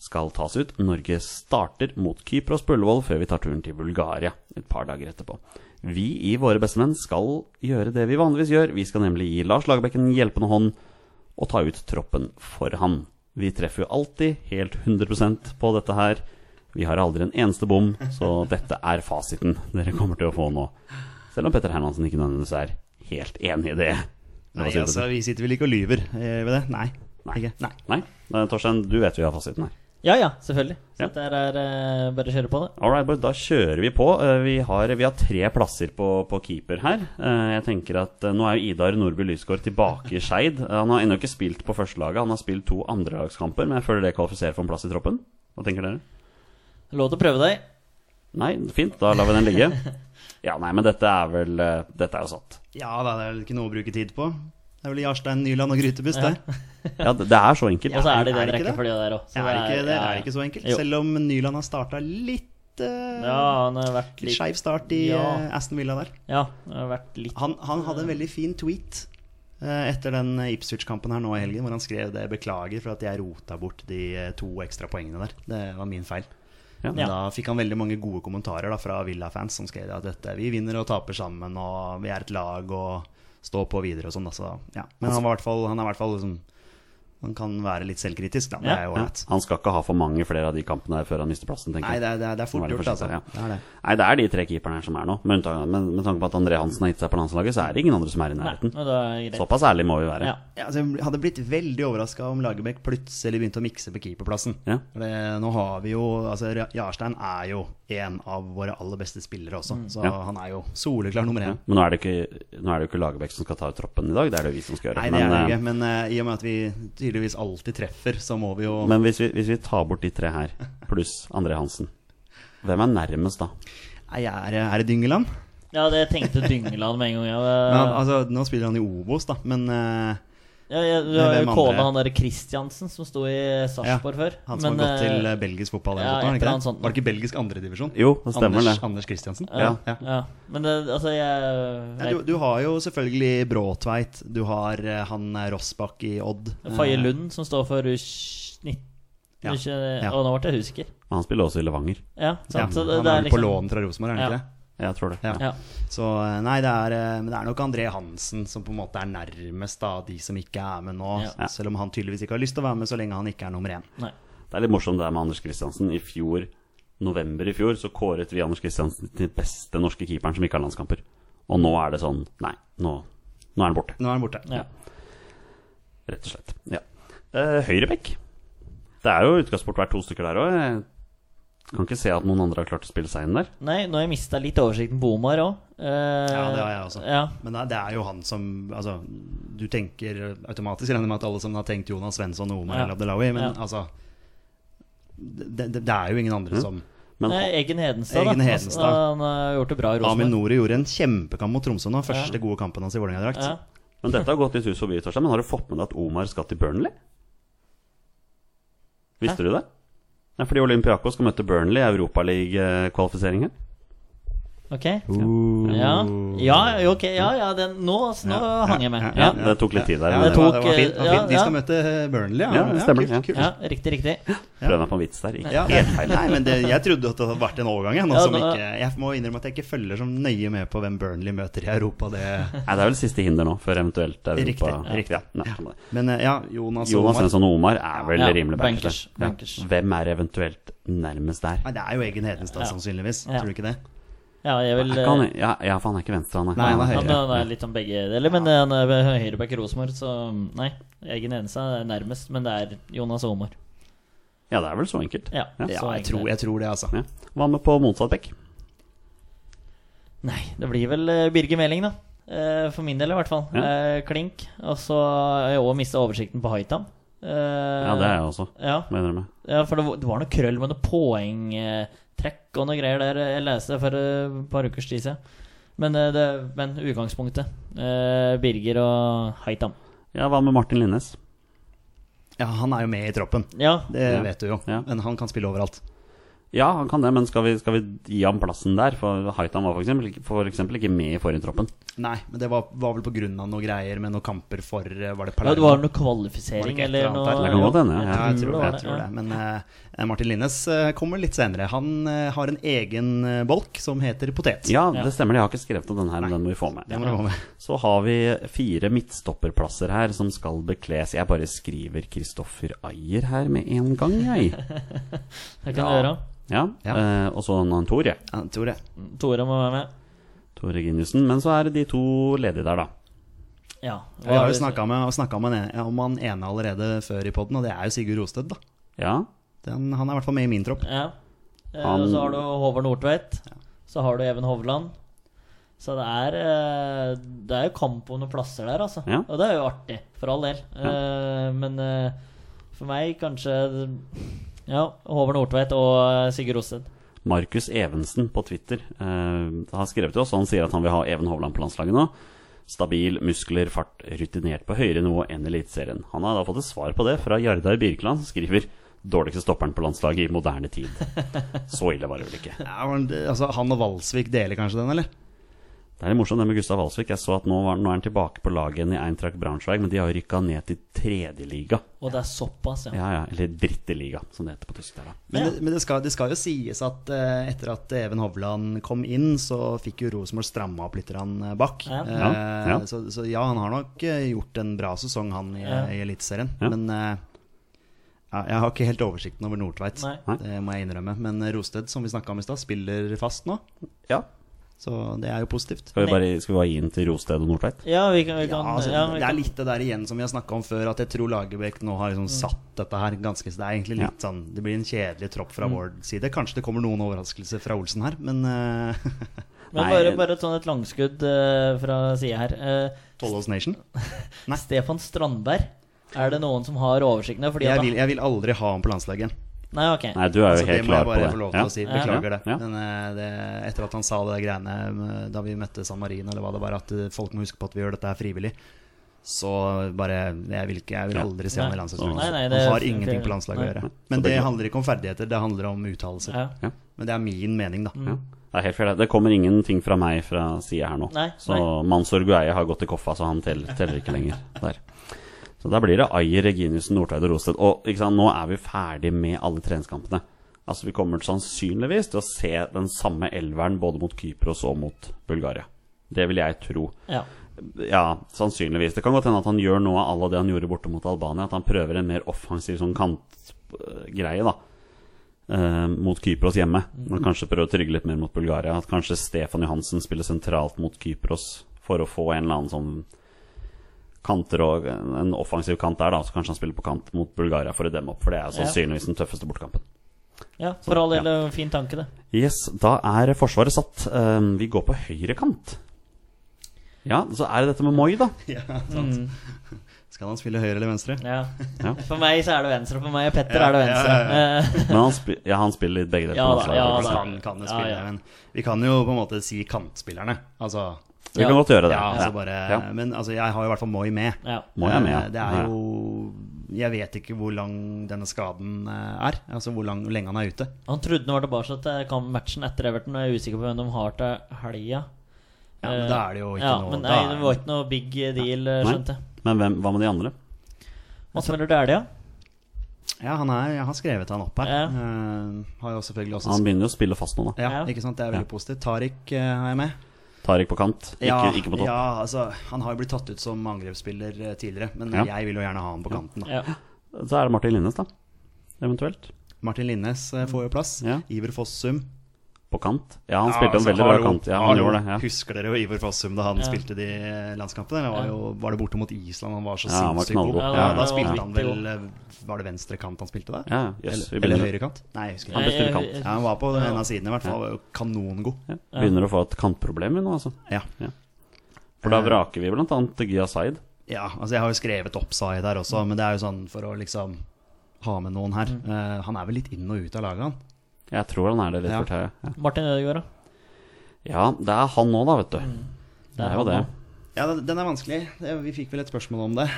skal tas ut. Norge starter mot Kypros på Ullevål før vi tar turen til Bulgaria et par dager etterpå. Vi i Våre bestemenn skal gjøre det vi vanligvis gjør. Vi skal nemlig gi Lars Lagerbäck en hjelpende hånd og ta ut troppen for han. Vi treffer jo alltid helt 100% på dette her. Vi har aldri en eneste bom, så dette er fasiten dere kommer til å få nå. Selv om Petter Hermansen ikke nødvendigvis er helt enig i det. Nei, altså, det? vi sitter vel ikke og lyver eh, ved det? Nei. Nei. Ikke? Nei. Nei? Nei, Torstein, du vet vi har fasiten her. Ja, ja, selvfølgelig. Så Ja. dette er uh, bare å kjøre på, det. All right, boys, da kjører vi på. Uh, Vi har, vi har tre plasser på, på keeper her. Uh, Jeg tenker at eh, Nå er jo Idar Nordby Lysgård tilbake i Skeid. Eh, Han har ennå ikke spilt på førstelaget. Han har spilt to andrelagskamper, men jeg føler det kvalifiserer for en plass i troppen. Hva tenker dere? Lov til å prøve deg. Nei, fint, da lar vi den ligge. Ja, nei, men dette er vel eh, Dette er jo satt. Ja, det er vel ikke noe å bruke tid på. Det er vel Jarstein, Nyland og grytebuss, det. Ja, det, det er så enkelt. Og så er det er den rekkefølga der òg. Er ikke, det er ikke så enkelt. Jo. Selv om Nyland har starta litt uh, Ja, han har vært Litt skeiv start i Ja. eh, Aston Villa der. Ja, han har vært litt Han, han hadde en veldig fin tweet eh, etter den Ipswich-kampen her nå i helgen, hvor han skrev det 'beklager for at jeg rota bort de eh, to ekstra poengene der'. Det var min feil. Ja. Men Da fikk han veldig mange gode kommentarer da, fra Villa-fans som skrev at dette, vi vinner og taper sammen, og vi er et lag og stå på videre og sånn. da, Så, ja. Men han, var hvert fall, han er i hvert fall liksom Han kan være litt selvkritisk, da. Det Ja. er jo ålreit. han skal ikke ha for mange flere av de kampene før han mister plassen, tenker Nei, jeg. det er, det er, det er fort gjort, altså. ja. Det er det. Nei, det er de tre keeperne her som er nå. Med, unntak- men med tanke på at André Hansen har gitt seg på landslaget, så er det ingen andre som er i nærheten. Nei, er. Såpass ærlig må vi være. Ja. Ja, altså, jeg hadde blitt veldig overraska om Lagerbäck plutselig begynte å mikse på keeperplassen. Ja. Nå har vi jo altså, Jarstein er jo en av våre aller beste spillere også, så Ja. han er jo soleklar nummer én. Men nå er det ikke, nå er det jo ikke Lagerbäck som skal ta ut troppen i dag, det er det vi som skal gjøre. Nei, det men, er det eh, ikke, men eh, i og med at vi tydeligvis alltid treffer, så må vi jo men hvis, vi, hvis vi tar bort de tre her, pluss André Hansen, hvem er nærmest da? Nei, er, det- er det Dyngeland? ja, det tenkte Dyngeland med en gang. Ja, Men, altså, nå spiller han i Obos, da, men eh, ja, ja, du har jo kona han derre Christiansen som sto i Sarpsborg før. han som Men, har gått til eh, eh, belgisk fotball ja, sånt, var det ikke det? sånt. Var det ikke belgisk andredivisjon? Jo, det stemmer Anders, det. Anders Christiansen? Ja. ja. ja. Men det, altså, jeg Ja, du, du har jo selvfølgelig Bråtveit, du har eh, han Rossbakk i Odd. Faye Lund, som står for U19 Ja. Ja. Og nå ble jeg husker. Han spiller også i Levanger. Ja, sant? så det, er vel på liksom lån fra Rosenborg, er han Ja. ikke det? Jeg tror det. Ja. Ja. Så eh, nei, det er, eh, men det er nok André Hansen som på en måte er nærmest av de som ikke er med nå. Ja. Selv om han tydeligvis ikke har lyst til å være med så lenge han ikke er nummer én. Nei. Det er litt morsomt det med Anders Kristiansen. I fjor, november i fjor, så kåret vi Anders Kristiansen til beste norske keeperen som ikke har landskamper. Og nå er det sånn Nei, nå, nå er han borte. Nå er han borte. Ja. Rett og slett. Ja. Eh, Høyrebekk. Det er jo utgangspunkt hvert to stykker der òg. Kan ikke se at noen andre har klart å spille seg inn der. Nei, nå har jeg mista litt oversikten på Omar òg. Ja, det har jeg også. Ja. Men det er- jo han som Altså, du tenker automatisk regner med at alle som har tenkt Jonas Svensson og Omar Ja. El Abdelawi, men Ja. altså det, det, det er jo ingen andre som Men Nei, Egen Hedenstad, Egen da. Hedenstad. Altså, han har gjort det bra i Amin Rosenborg. Nori gjorde en kjempekamp mot Tromsø nå. Første Ja. gode kampen hans i Vålerenga-drakt. Ja. Men dette har gått litt hus forbi, Torstein. Men har du fått med deg at Omar skal til Burnley? Visste du det? Ja, fordi Olympiakos skal møte Burnley i Europaliga-kvalifisering her. Ok. Ja, ja, ok, ja, ja den, nå, nå hang jeg med. Ja, Ja, det tok litt tid der. Ja, det, det tok, det var fint. Det var fint. De ja. skal møte Burnley, ja. Ja, stemmer, kult, ja. kult. ja, riktig, riktig. Prøv meg på en vits der. Ikke Ja. helt feil. Nei, men det, jeg trodde at det hadde vært en overgang. Jeg, nå Ja, som ikke, jeg må innrømme at jeg ikke følger så nøye med på hvem Burnley møter i Europa. Det. Nei, det er vel siste hinder nå, før eventuelt Europa Riktig, riktig. Det. Men eh, ja, Jonas, Jonas Omar Svensson Omar er vel Ja, rimelig bankers, bankers. Ja. Hvem er eventuelt nærmest der? Nei, Det er jo Egen Hedenstad, sannsynligvis. Tror du ikke det? Ja, jeg vil ikke han, ja, ja, for han er ikke venstre, han er. Nei, han er høyre. han er litt om begge deler, men han er høyreback i Rosenborg, så nei. Egen Hedenstad er nærmest, men det er Jonas og Omar. Ja, det er vel så enkelt. Ja, Ja, så jeg enkelt tror, er det. jeg tror det, altså. Ja. Hva med på motsatt bekk? Nei, det blir vel eh, Birger Meling, da. Eh, For min del, i hvert fall. Ja. Eh, Klink. Og så har jeg òg mista oversikten på Haitam. Eh, Ja, det er jeg også, Ja, jeg ja for det var, noe krøll med noe poengtrekk og noe greier der jeg leste for eh, et par ukers tid siden. Men, eh, det, men utgangspunktet eh, Birger og Haitam. Ja, hva med Martin Linnes? Ja, Han er jo med i troppen. Ja, Det Ja. vet du jo. Ja. Men han kan spille overalt. Ja, han kan det, men skal vi, skal vi gi ham plassen der? For Haitam var for eksempel, ikke- for eksempel ikke med i forrige troppen. Nei, men det var, var vel på grunn av noen greier med noen kamper for eh, Var det ja, det var noe Var det kvalifisering eller noe? Det kan godt hende, ja. Ja, jeg tror, det jeg tror det. Men eh, Martin Linnes eh, kommer litt senere. Han eh, har en egen eh, bolk som heter potet. Ja, det stemmer. Jeg har ikke skrevet om den her, men den må vi få med. Den må vi få med. Så har vi fire midtstopperplasser her som skal bekles. Jeg bare skriver Kristoffer Ayer her med en gang, jeg. Det kan Ja. du gjøre. Ja, Ja. eh, Og så han Tore. Ja, Tore. Tore må være med. Tore Giniussen. Men så er det de to ledige der, da. Ja. Vi har jo snakka med, snakket med en, om han ene allerede før i poden, og det er jo Sigurd Rosted, da. Ja. Den, han er i hvert fall med i min tropp. Ja. Eh, Han- Og så har du Håvard Nordtveit. Så har du Even Hovland. Så det er eh, Det er jo kamp om noen plasser der, altså. Ja. Og det er jo artig, for all del. Eh, Men for meg kanskje Ja, Håvard Nordtveit og Sigurd Rosted. Markus Evensen på Twitter eh, har skrevet til oss, og han sier at han vil ha Even Hovland på landslaget nå. Stabil, muskler, fart, rutinert på høyere nivå enn Eliteserien. Han har da fått et svar på det fra Jardar Birkeland, som skriver Dårligste stopperen på landslaget i moderne tid. Så ille var det vel ikke. Ja, men det- altså, han og Valsvik deler kanskje den, eller? Det er litt morsomt det med Gustav Valsvik. Jeg så at nå, var, nå er han tilbake på laget igjen i Eintracht Braunschweig, men de har rykka ned til tredjeliga. Og det er såpass, ja. Ja, ja, eller dritteliga, som det heter på tysk der, da. Men, Ja. det, men det, skal, det skal jo sies at eh, etter at Even Hovland kom inn, så fikk jo Rosenborg stramma opp litt bak. Ja. Eh, Ja, ja. Så, så ja, han har nok eh, gjort en bra sesong, han, i, Ja. i Eliteserien. Ja. Men eh, jeg har ikke helt oversikten over Nordtveit. Det må jeg innrømme. Men eh, Rosted, som vi snakka om i stad, spiller fast nå. Ja. Så det er jo positivt. Skal vi bare, skal vi bare gi den til Rosted og Nordtveit? Ja, vi kan, vi Ja, altså, ja, vi det er kan- litt det der igjen som vi har snakka om før, at jeg tror Lagerbäck nå har liksom satt dette her ganske Det er egentlig litt sånn Det blir en kjedelig tropp fra vår side. Kanskje det kommer noen overraskelser fra Olsen her, men uh, Men bare, bare et sånn et langskudd uh, fra sida her. Uh, Tollås Nation. Nei. Stefan Strandberg. Er det noen som har oversikten? Fordi Jeg vil, jeg vil aldri ha ham på landslaget igjen. Nei, ok. Nei, du er jo Altså, det Det må jeg bare få lov til Ja. å si. Ja. Beklager det. Ja. Men eh, det, etter at han sa det greiene eh, da vi møtte San Marino, eller hva det var, at eh, folk må huske på at vi gjør dette her frivillig, så bare Jeg vil, ikke, jeg vil aldri se han i nei, Han har ingenting på landslaget å gjøre. Men det handler ikke om ferdigheter, det handler om uttalelser. Ja. Men det er min mening, da. Ja. Det er helt fair. det. Kommer ingenting fra meg fra sida her nå. Nei, så. Mansour Gueye har gått i koffa, så han teller, teller ikke lenger. Der. Så da blir det Ayer, Reginiussen, Nordtveit og Rosted. Og sant, nå er vi ferdig med alle treningskampene. Altså Vi kommer sannsynligvis til å se den samme elveren både mot Kypros og mot Bulgaria. Det vil jeg tro. Ja. Ja, sannsynligvis. Det kan godt hende at han gjør noe av alle det han gjorde borte mot Albania. At han prøver en mer offensiv sånn kantgreie, da. Uh, mot Kypros hjemme. Og kanskje prøve å trygge litt mer mot Bulgaria. At kanskje Stefan Johansen spiller sentralt mot Kypros for å få en eller annen sånn kanter og en offensiv kant der, da. Så kanskje han spiller på kant mot Bulgaria for å demme opp, for det er Ja. sannsynligvis den tøffeste bortekampen. ja, for all del, en fin tanke, det. Yes, da er Forsvaret satt. Um, vi går på høyre kant. Ja, så er det dette med Moi, da. Ja, sant. Skal han spille høyre eller venstre? Ja. Ja. For meg så er det venstre, for meg og Petter Ja, er det ja, venstre. ja, Men han, spi ja, han spiller litt begge deler. Ja på da, ja kan, kan jo Ja, spille, ja. men vi kan jo på en måte si kantspillerne. Altså Vi kan godt gjøre det. Ja, altså bare, Ja. Men altså, jeg har i hvert fall Moi med. ja. Moi er med, ja. Eh, Det er jo Jeg vet ikke hvor lang denne skaden eh, er. Altså hvor, lang, hvor lenge han er ute. Han trodde han var tilbake til kampmatchen etter Everton, og jeg er usikker på hvem de har til helga. Ja, men Eh, da er det jo ikke ja, noe Men nei, det var ikke noe big deal, eh, Nei. skjønte jeg. Men hvem, hva med de andre? Hva spiller du ja? Ja, han er, jeg har skrevet han opp her. Ja. Uh, har jo selvfølgelig også Han begynner jo å spille fast nå, da. ja, Ja. ikke sant? Det er veldig Ja. positivt. Tariq uh, har jeg med. Tariq på kant, ikke, ja, ikke på topp. Ja, altså, han har jo blitt tatt ut som angrepsspiller eh, tidligere, men Ja. jeg vil jo gjerne ha han på kanten. Da. Ja. Så er det Martin Linnes, da. Eventuelt. Martin Linnes eh, får jo plass. Ja. Iver Fossum. På kant. Ja, han Ja, spilte altså, en veldig bra kant. Ja, han gjorde det. Ja. Husker dere jo Ivor Fossum da han Ja. spilte de landskampene? Det var, jo, var det borte mot Island han var så Ja, sinnssykt god? Ja, Ja, da ja, spilte han vel eh, Var det venstre kant han spilte da? Ja, yes, eller, eller høyre kant? Nei, jeg husker Han ikke. Han spille kant. Ja, han var på en av sidene i hvert fall. Var jo kanongod. ja. begynner å få et kantproblem nå, altså. Ja. For da vraker vi blant annet Gia Zaid. ja, altså jeg har jo skrevet opp Said her også, men det er jo sånn for å liksom ha med noen her. Mm. Uh, han er vel litt inn og ut av laget, han. Jeg tror han er det litt Ja. for tøye. Ja. Martin Ødegaard, da. ja, det er han nå, da, vet du. Mm. Det er jo det. Ja, den, er vanskelig. Vi fikk vel et spørsmål om det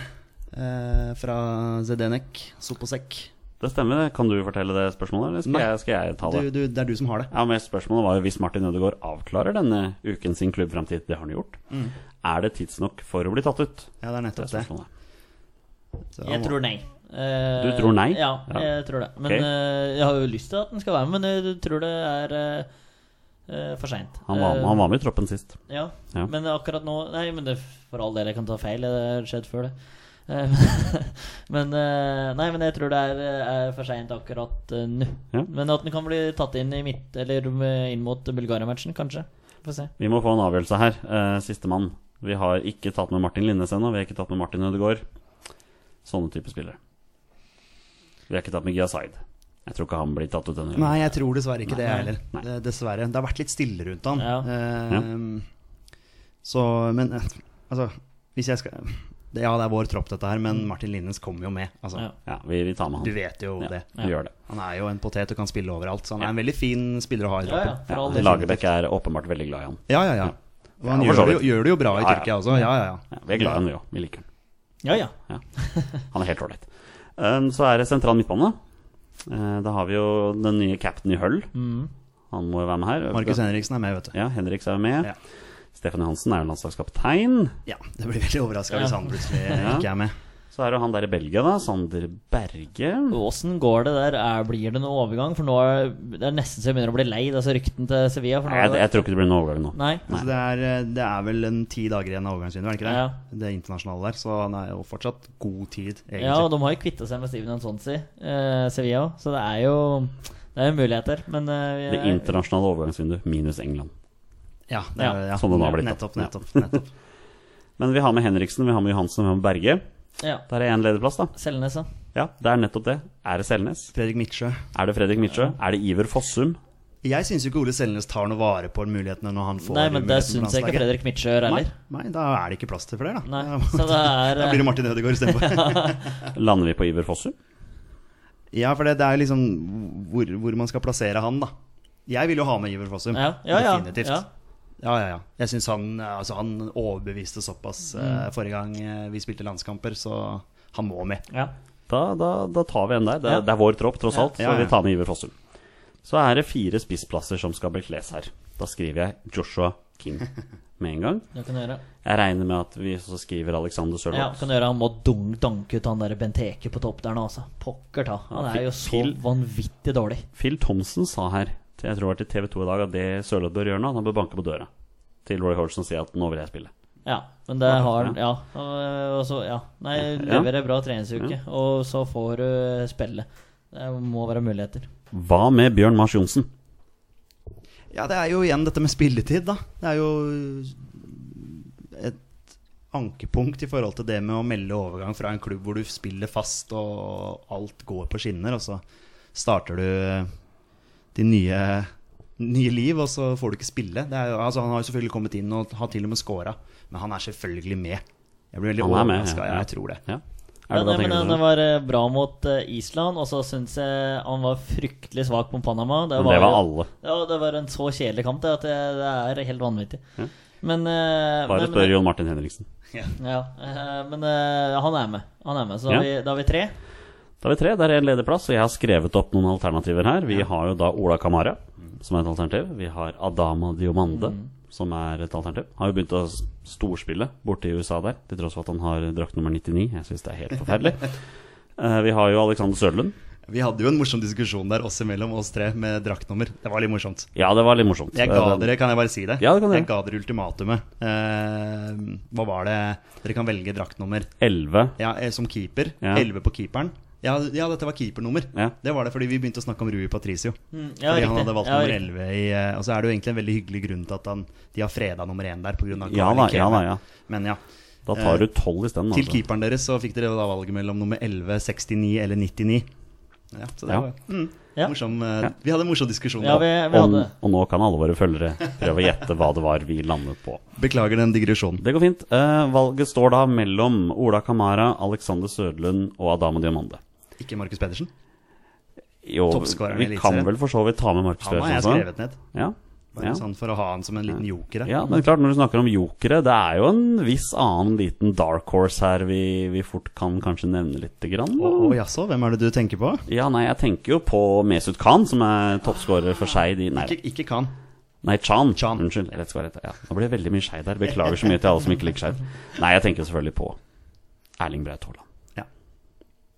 eh, fra Zedenek Soposek. Det stemmer. Kan du fortelle det spørsmålet, eller skal, jeg, skal jeg ta det? Du, du, det er du som har det. Ja, men Spørsmålet var jo hvis Martin Ødegaard avklarer denne uken sin klubbframtid. Det har han gjort. Er det tidsnok for å bli tatt ut? Ja, det er Det er nettopp det. spørsmålet. Så Jeg tror nei. Eh, Du tror nei? Ja, jeg tror det. Men Ok. eh, jeg har jo lyst til at den skal være med, men jeg tror det er eh, for seint. Han var, han var med i troppen sist. Ja, Ja. men akkurat nå Nei, men det, for all del, jeg kan ta feil. Det har skjedd før, det. Men Nei, men jeg tror det er, er for seint akkurat nå. Ja. Men at den kan bli tatt inn i midt Eller inn mot Bulgaria-matchen, kanskje. Få se. Vi må få en avgjørelse her. Uh, Sistemann. Vi har ikke tatt med Martin Linnes ennå. Vi har ikke tatt med Martin Ødegaard. Sånne type spillere. Vi har ikke tatt med Gia Zaid. Jeg tror ikke han blir tatt ut denne Nei, jeg tror dessverre ikke det heller. Nei. Dessverre. Det har vært litt stille rundt han. Ja. Eh, Så, men eh, altså Hvis jeg skal Ja, det er vår tropp, dette her, men Martin Linnes kommer jo med. Altså, Ja. Ja, vi, vi tar med han. Du vet jo ja, det. Vi gjør det. Han er jo en potet og kan spille overalt, så han er en veldig fin spiller å ha i troppen. ja, Ja. Lagerbäck er åpenbart veldig glad i han. Ja, ja, ja. Og han Ja, gjør, det jo, gjør det jo bra i Ja, ja. Tyrkia også. Ja, ja, ja. Ja, vi er glad i han, vi òg. Vi liker han. Ja, ja. Ja. Han er helt ålreit. Um, så er det sentral midtbane. Eh, da har vi jo den nye captain i Hull. Mm. Han må jo være med her. Markus Henriksen er med, vet du. Ja, Henriks er med. Ja. Stefan Johansen er jo landslagskaptein. Ja, det blir veldig overraska hvis han plutselig Ja. ikke er med. Så er det han der i Belgia, da. Sander Berge. Åssen går det der? Er, blir det noe overgang? For nå er det er nesten så jeg begynner å bli lei disse ryktene til Sevilla. For nå Nei, jeg, jeg tror ikke det blir noen overgang nå. Nei. Altså, det, er, det er vel en ti dager igjen av overgangsvinduet, er det ikke det? Ja. Det internasjonale der, så han er jo fortsatt god tid, egentlig. Ja, og de har jo kvitta seg med Steven Ansonsi, eh, Sevilla. Så det er jo Det er muligheter, men eh, Det er- internasjonale overgangsvinduet minus England. Ja, det er, Ja. ja. Som det nå har blitt. Nettopp, nettopp. nettopp. Men vi har med Henriksen, vi har med Johansen vi har med Berge. Ja. Der er én ledig plass, da. Selnes, ja. Ja, det er nettopp det. Er det Selnes? Fredrik Midtsjø. Er det Fredrik Midtsjø? Er det Iver Fossum? Jeg syns jo ikke Ole Selnes tar noe vare på mulighetene når han får Nei, men det syns jeg ikke. Fredrik Midtsjø gjør heller. nei, da er det ikke plass til flere, da. Nei, så det er Da blir det Martin Ødegaard istedenfor. Lander vi på Iver Fossum? ja, for det, det er liksom hvor, hvor man skal plassere han, da. Jeg vil jo ha med Iver Fossum. Ja, ja, ja. Definitivt. Ja. Ja, ja. Jeg syns han, altså, han overbeviste såpass Mm. eh, forrige gang eh, vi spilte landskamper, så han må med. ja. Da, da, da tar vi en der. Det, Ja. det er vår tropp, tross Ja. alt, så Ja, ja. vi tar med Iver Fossum. Så er det fire spissplasser som skal bekles her. Da skriver jeg Joshua King med en gang. Det kan du gjøre. Jeg regner med at vi også skriver Alexander Ja, kan du gjøre Han må dunk, danke ut han der Benteke på topp der nå, altså. Pokker ta. Han er jo så vanvittig dårlig. Phil Thomsen sa her, jeg tror det var til TV 2 i dag, at det Sørloth bør gjøre nå, han bør banke på døra til Roy Hodgson og si at nå vil jeg spille. Ja, men det har han. Ja. Og så, ja. Nei, leverer bra treningsuke, og så får du spille. Det må være muligheter. Hva med Bjørn Mars Johnsen? Ja, det er jo igjen dette med spilletid, da. Det er jo et ankepunkt i forhold til det med å melde overgang fra en klubb hvor du spiller fast og alt går på skinner, og så starter du din nye, nye liv, og så får du ikke spille. Det er jo, altså, han har jo selvfølgelig kommet inn og har til og med scora, men han er selvfølgelig med. Jeg blir veldig Han er med, overraska. ja, ja. Jeg tror det. Ja. Ja, Er det, men, men Han det? var eh, bra mot eh, Island, og så syns jeg han var fryktelig svak mot Panama. Men det var alle. Ja, det var en så kjedelig kamp det, at det, det er helt vanvittig. Ja. Men eh, Bare men- spør Jon Martin Henriksen. Ja, eh, men han er med. Han er med, Så Ja. vi, da har vi tre. Da har vi tre. Det er en ledig plass, og jeg har skrevet opp noen alternativer her. Vi har jo da Ola Kamara, som er et alternativ. Vi har Adama Diomande, som er et alternativ. Har jo begynt å storspille borte i USA der, til tross for at han har drakt nummer 99. Jeg syns det er helt forferdelig. Eh, vi har jo Alexander Sørlund. Vi hadde jo en morsom diskusjon der oss imellom, oss tre, med draktnummer. Det var litt morsomt. Ja, det var litt morsomt. Jeg ga Eh, dere, kan jeg bare si det? Ja, det kan jeg. jeg ga dere ultimatumet. Eh, hva var det? Dere kan velge draktnummer. 11. Ja, eh, som keeper. Ja. 11 på keeperen. Ja, ja, dette var keepernummer. Ja. Det var det fordi vi begynte å snakke om Rui Patricio. Mm, ja, fordi han hadde valgt Ja, nummer 11 i eh, Og så er det jo egentlig en veldig hyggelig grunn til at han, de har freda nummer 1 der pga. Ja da, ja da, ja. Men ja. Da tar du 12 isteden, Til altså. keeperen deres så fikk dere da valget mellom nummer 11, 69 eller 99. Ja, så det Ja. var mm, Ja. morsom ja. Vi hadde en morsom diskusjon. Ja, da. vi, vi Og, og nå kan alle våre følgere prøve å gjette hva det var vi landet på. Beklager den digresjonen. Det går fint. Eh, valget står da mellom Ola Kamara, Alexander Sødlund og Adamo Diamande. Ikke Markus Pedersen. Jo, vi kan vel for så vidt ta med Markus Pedersen. Han har jeg skrevet ned. Ja. Bare Ja. sånn for å ha han som en liten joker. ja, men klart når du snakker om jokere, det er jo en viss annen liten dark horse her vi, vi fort kan kanskje nevne lite grann. Å jaså, hvem er det du tenker på? Ja, nei, jeg tenker jo på Mesut Khan, som er toppskårer for Skeid i Nei, Ikke, ikke Khan. nei Chan. Chan. Unnskyld. Rett skal være. Ja. Nå blir det veldig mye Skeid her. Beklager så mye til alle som ikke liker Skeid. Nei, jeg tenker selvfølgelig på Erling Braut Haaland.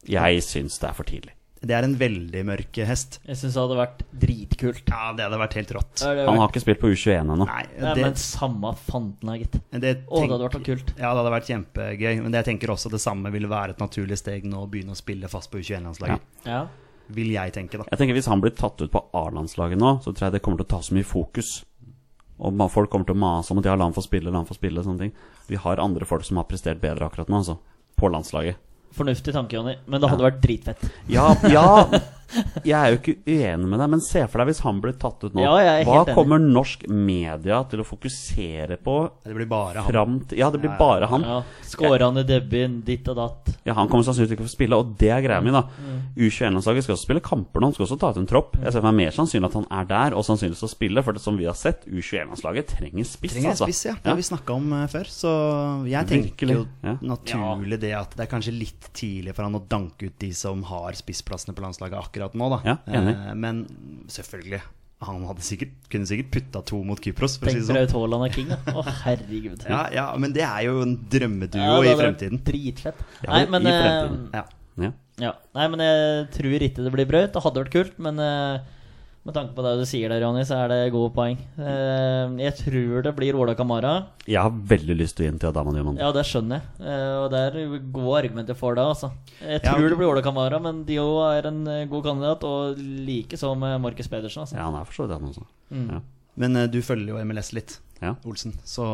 Ja. Jeg syns det er for tidlig. Det er en veldig mørk hest. Jeg syns det hadde vært dritkult. Ja, det hadde vært helt rått. Ja, vært... Han har ikke spilt på U21 ennå. Nei, Nei, men samme fanten gitt. det Å, det hadde vært så kult. Ja, det hadde vært kjempegøy. Men jeg tenker også det samme ville være et naturlig steg nå å begynne å spille fast på U21-landslaget. Ja. Vil jeg tenke, da. Jeg tenker Hvis han blir tatt ut på A-landslaget nå, så tror jeg det kommer til å ta så mye fokus. Og folk kommer til å mase om at ja, la han få spille, la han få spille. Sånne ting. Vi har andre folk som har prestert bedre akkurat nå, altså. På landslaget. Fornuftig tanke, Jonny. Men det hadde vært dritfett. Ja, ja jeg er jo ikke uenig med deg, men se for deg hvis han blir tatt ut nå. Ja, Hva enig. kommer norsk media til å fokusere på Det blir bare han. til Ja, det blir Ja, bare han. Ja, Skårende debuten, ditt og datt. Ja, Han kommer sannsynligvis ikke til å få spille, og det er greia mi. da Mm. U21-landslaget skal også spille kamper nå, han skal også ta ut en tropp. Jeg ser for meg mer sannsynlig at han er der, og sannsynligvis å spille. For det som vi har sett, U21-landslaget trenger spiss. Trenger altså. spiss, ja. Det har vi snakka om eh, før. Så jeg tenker jo ja. naturlig det at det er kanskje litt tidlig for han å danke ut de som har spissplassene på landslaget akkurat nå, da. Ja, enig. Eh, Men selvfølgelig. Han hadde sikkert, kunne sikkert putta to mot Kypros, for å si Tenk det sånn. Braut Haaland er king, da. Å, herregud. Ja, ja, men det er jo en drømmeduo Ja, i fremtiden. Dritfett. Ja, Nei, i men i fremtiden. Ja. Ja. Ja. Nei, men jeg tror ikke det blir Braut. Det hadde vært kult, men eh, med tanke på det du sier der, Ronny, så er det gode poeng. Eh, jeg tror det blir Ola Kamara. Jeg har veldig lyst til å gi den til Adama Diamant. Ja, det skjønner jeg. Eh, og det er gode argumenter for det, altså. Jeg Ja, tror ok. det blir Ola Kamara, men Dio er en eh, god kandidat, og likeså med Markus Pedersen, altså. Ja, han er for så vidt han også. Mm. Ja. Men du følger jo MLS litt, Ja. Olsen. Så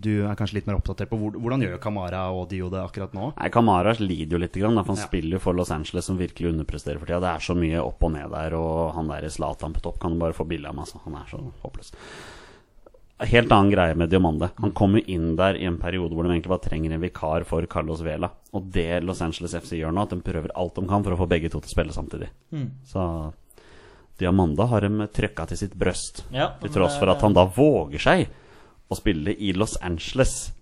du er kanskje litt mer oppdatert på hvor, hvordan gjør Kamara og Dio det akkurat nå? Nei, Kamara lider jo litt, grann, for han Ja. spiller jo for Los Angeles, som virkelig underpresterer for tida. Det er så mye opp og ned der, og han der Zlatan på topp kan du bare få bilde av meg. Altså. Han er så håpløs. Helt annen greie med Diomande. Han kommer inn der i en periode hvor de egentlig bare trenger en vikar for Carlos Vela. Og det Los Angeles FC gjør nå, at de prøver alt de kan for å få begge to til å spille samtidig. Mm. Så Diamanda har dem trøkka til sitt brøst. Ja, Til tross for at han da våger seg å spille i Los Angeles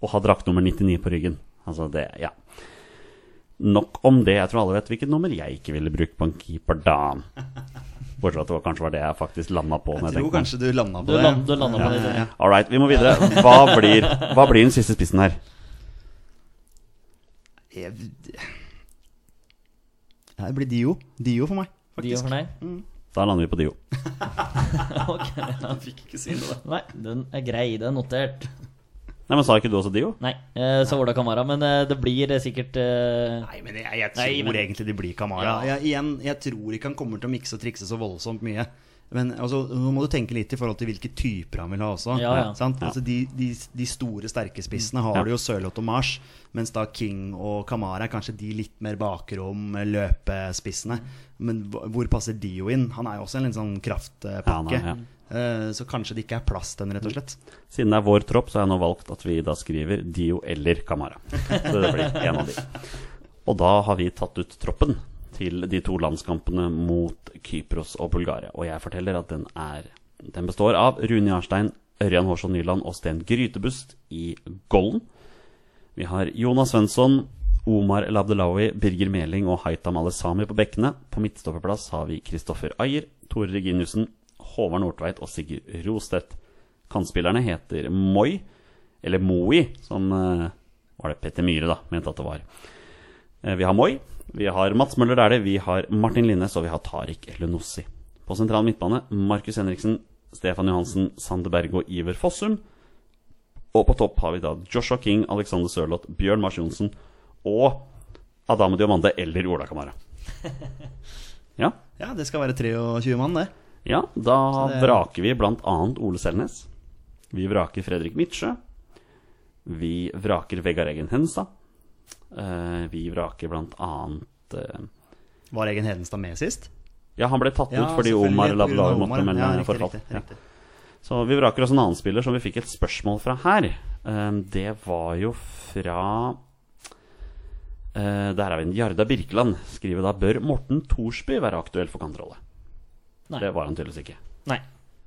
og ha drakt nummer 99 på ryggen. Altså det, ja. Nok om det. Jeg tror alle vet hvilket nummer jeg ikke ville brukt på en keeper da. Bortsett fra at det var, kanskje var det jeg faktisk landa på. Jeg jeg tror kanskje du landa på Du, det. land, du landa på Ja, det. ja. All right, vi må videre. Hva blir, hva blir den siste spissen her? Jeg- det blir Dio. Dio for meg, Dio for deg? Da lander vi på Dio. Ok, ja. Fikk ikke si noe. Nei, den er grei. Det er notert. Nei, men Sa ikke du også Dio? Nei, eh, så det Kamara. Men eh, det blir eh, sikkert eh, Nei, men jeg, jeg tror Nei, men- egentlig det blir Kamara. Jeg, igjen, jeg tror ikke han kommer til å mikse og trikse så voldsomt mye. Men altså, nå må du tenke litt i forhold til hvilke typer han vil ha også. Ja, ja. Sant? Altså, de, de, de store, sterke spissene har Ja. du jo Sørloth og Mars, mens da King og Kamara er kanskje de litt mer bakrom, løpespissene. Men hvor passer Dio inn? Han er jo også en litt sånn kraftpakke. Ja, nei, ja. Eh, Så kanskje det ikke er plass til den, rett og slett. Siden det er vår tropp, så har jeg nå valgt at vi da skriver Dio eller Kamara. Så det blir en av de. Og da har vi tatt ut troppen til de to landskampene mot Kypros og Bulgaria. Og jeg forteller at den er Den består av Rune Jarstein, Ørjan Hårsson Nyland og Sten Grytebust i Gollen. Vi har Jonas Svensson, Omar El Abdelawi, Birger Meling og Haitam Alesami på bekkene. På midtstopperplass har vi Kristoffer Ayer, Tore Reginiussen, Håvard Nordtveit og Sigurd Rostedt. Kantspillerne heter Moi, eller Moi, som eh, var det Petter Myhre da, mente at det var. Eh, Vi har Moi, vi har Mats Møller Dæhlie, vi har Martin Linnes og vi har Tariq Lenossi. På sentral midtbane Markus Henriksen, Stefan Johansen, Sander Berge og Iver Fossum. Og på topp har vi da Joshua King, Alexander Sørloth, Bjørn Mars Johnsen og Adame Diomande eller Ola Kamara. Ja, Ja, det skal være 23 mann, det. ja da det- vraker vi annet Ole Selnes. Vi vraker Fredrik Midtsjø. Vi vraker Vegard Eggen Henstad. Eh, vi vraker annet eh, Var Egen Hedenstad med sist? Ja, han ble tatt ut fordi Omar Omar, måtte melde ja, riktig, forfall. riktig, Ja. Så vi vraker også en annen spiller som vi fikk et spørsmål fra her. Eh, Det var jo fra Der er vi en Jarda Birkeland. Skriver da Bør Morten Thorsby være aktuell for kantrolle? Nei. Det var han tydeligvis ikke. Nei.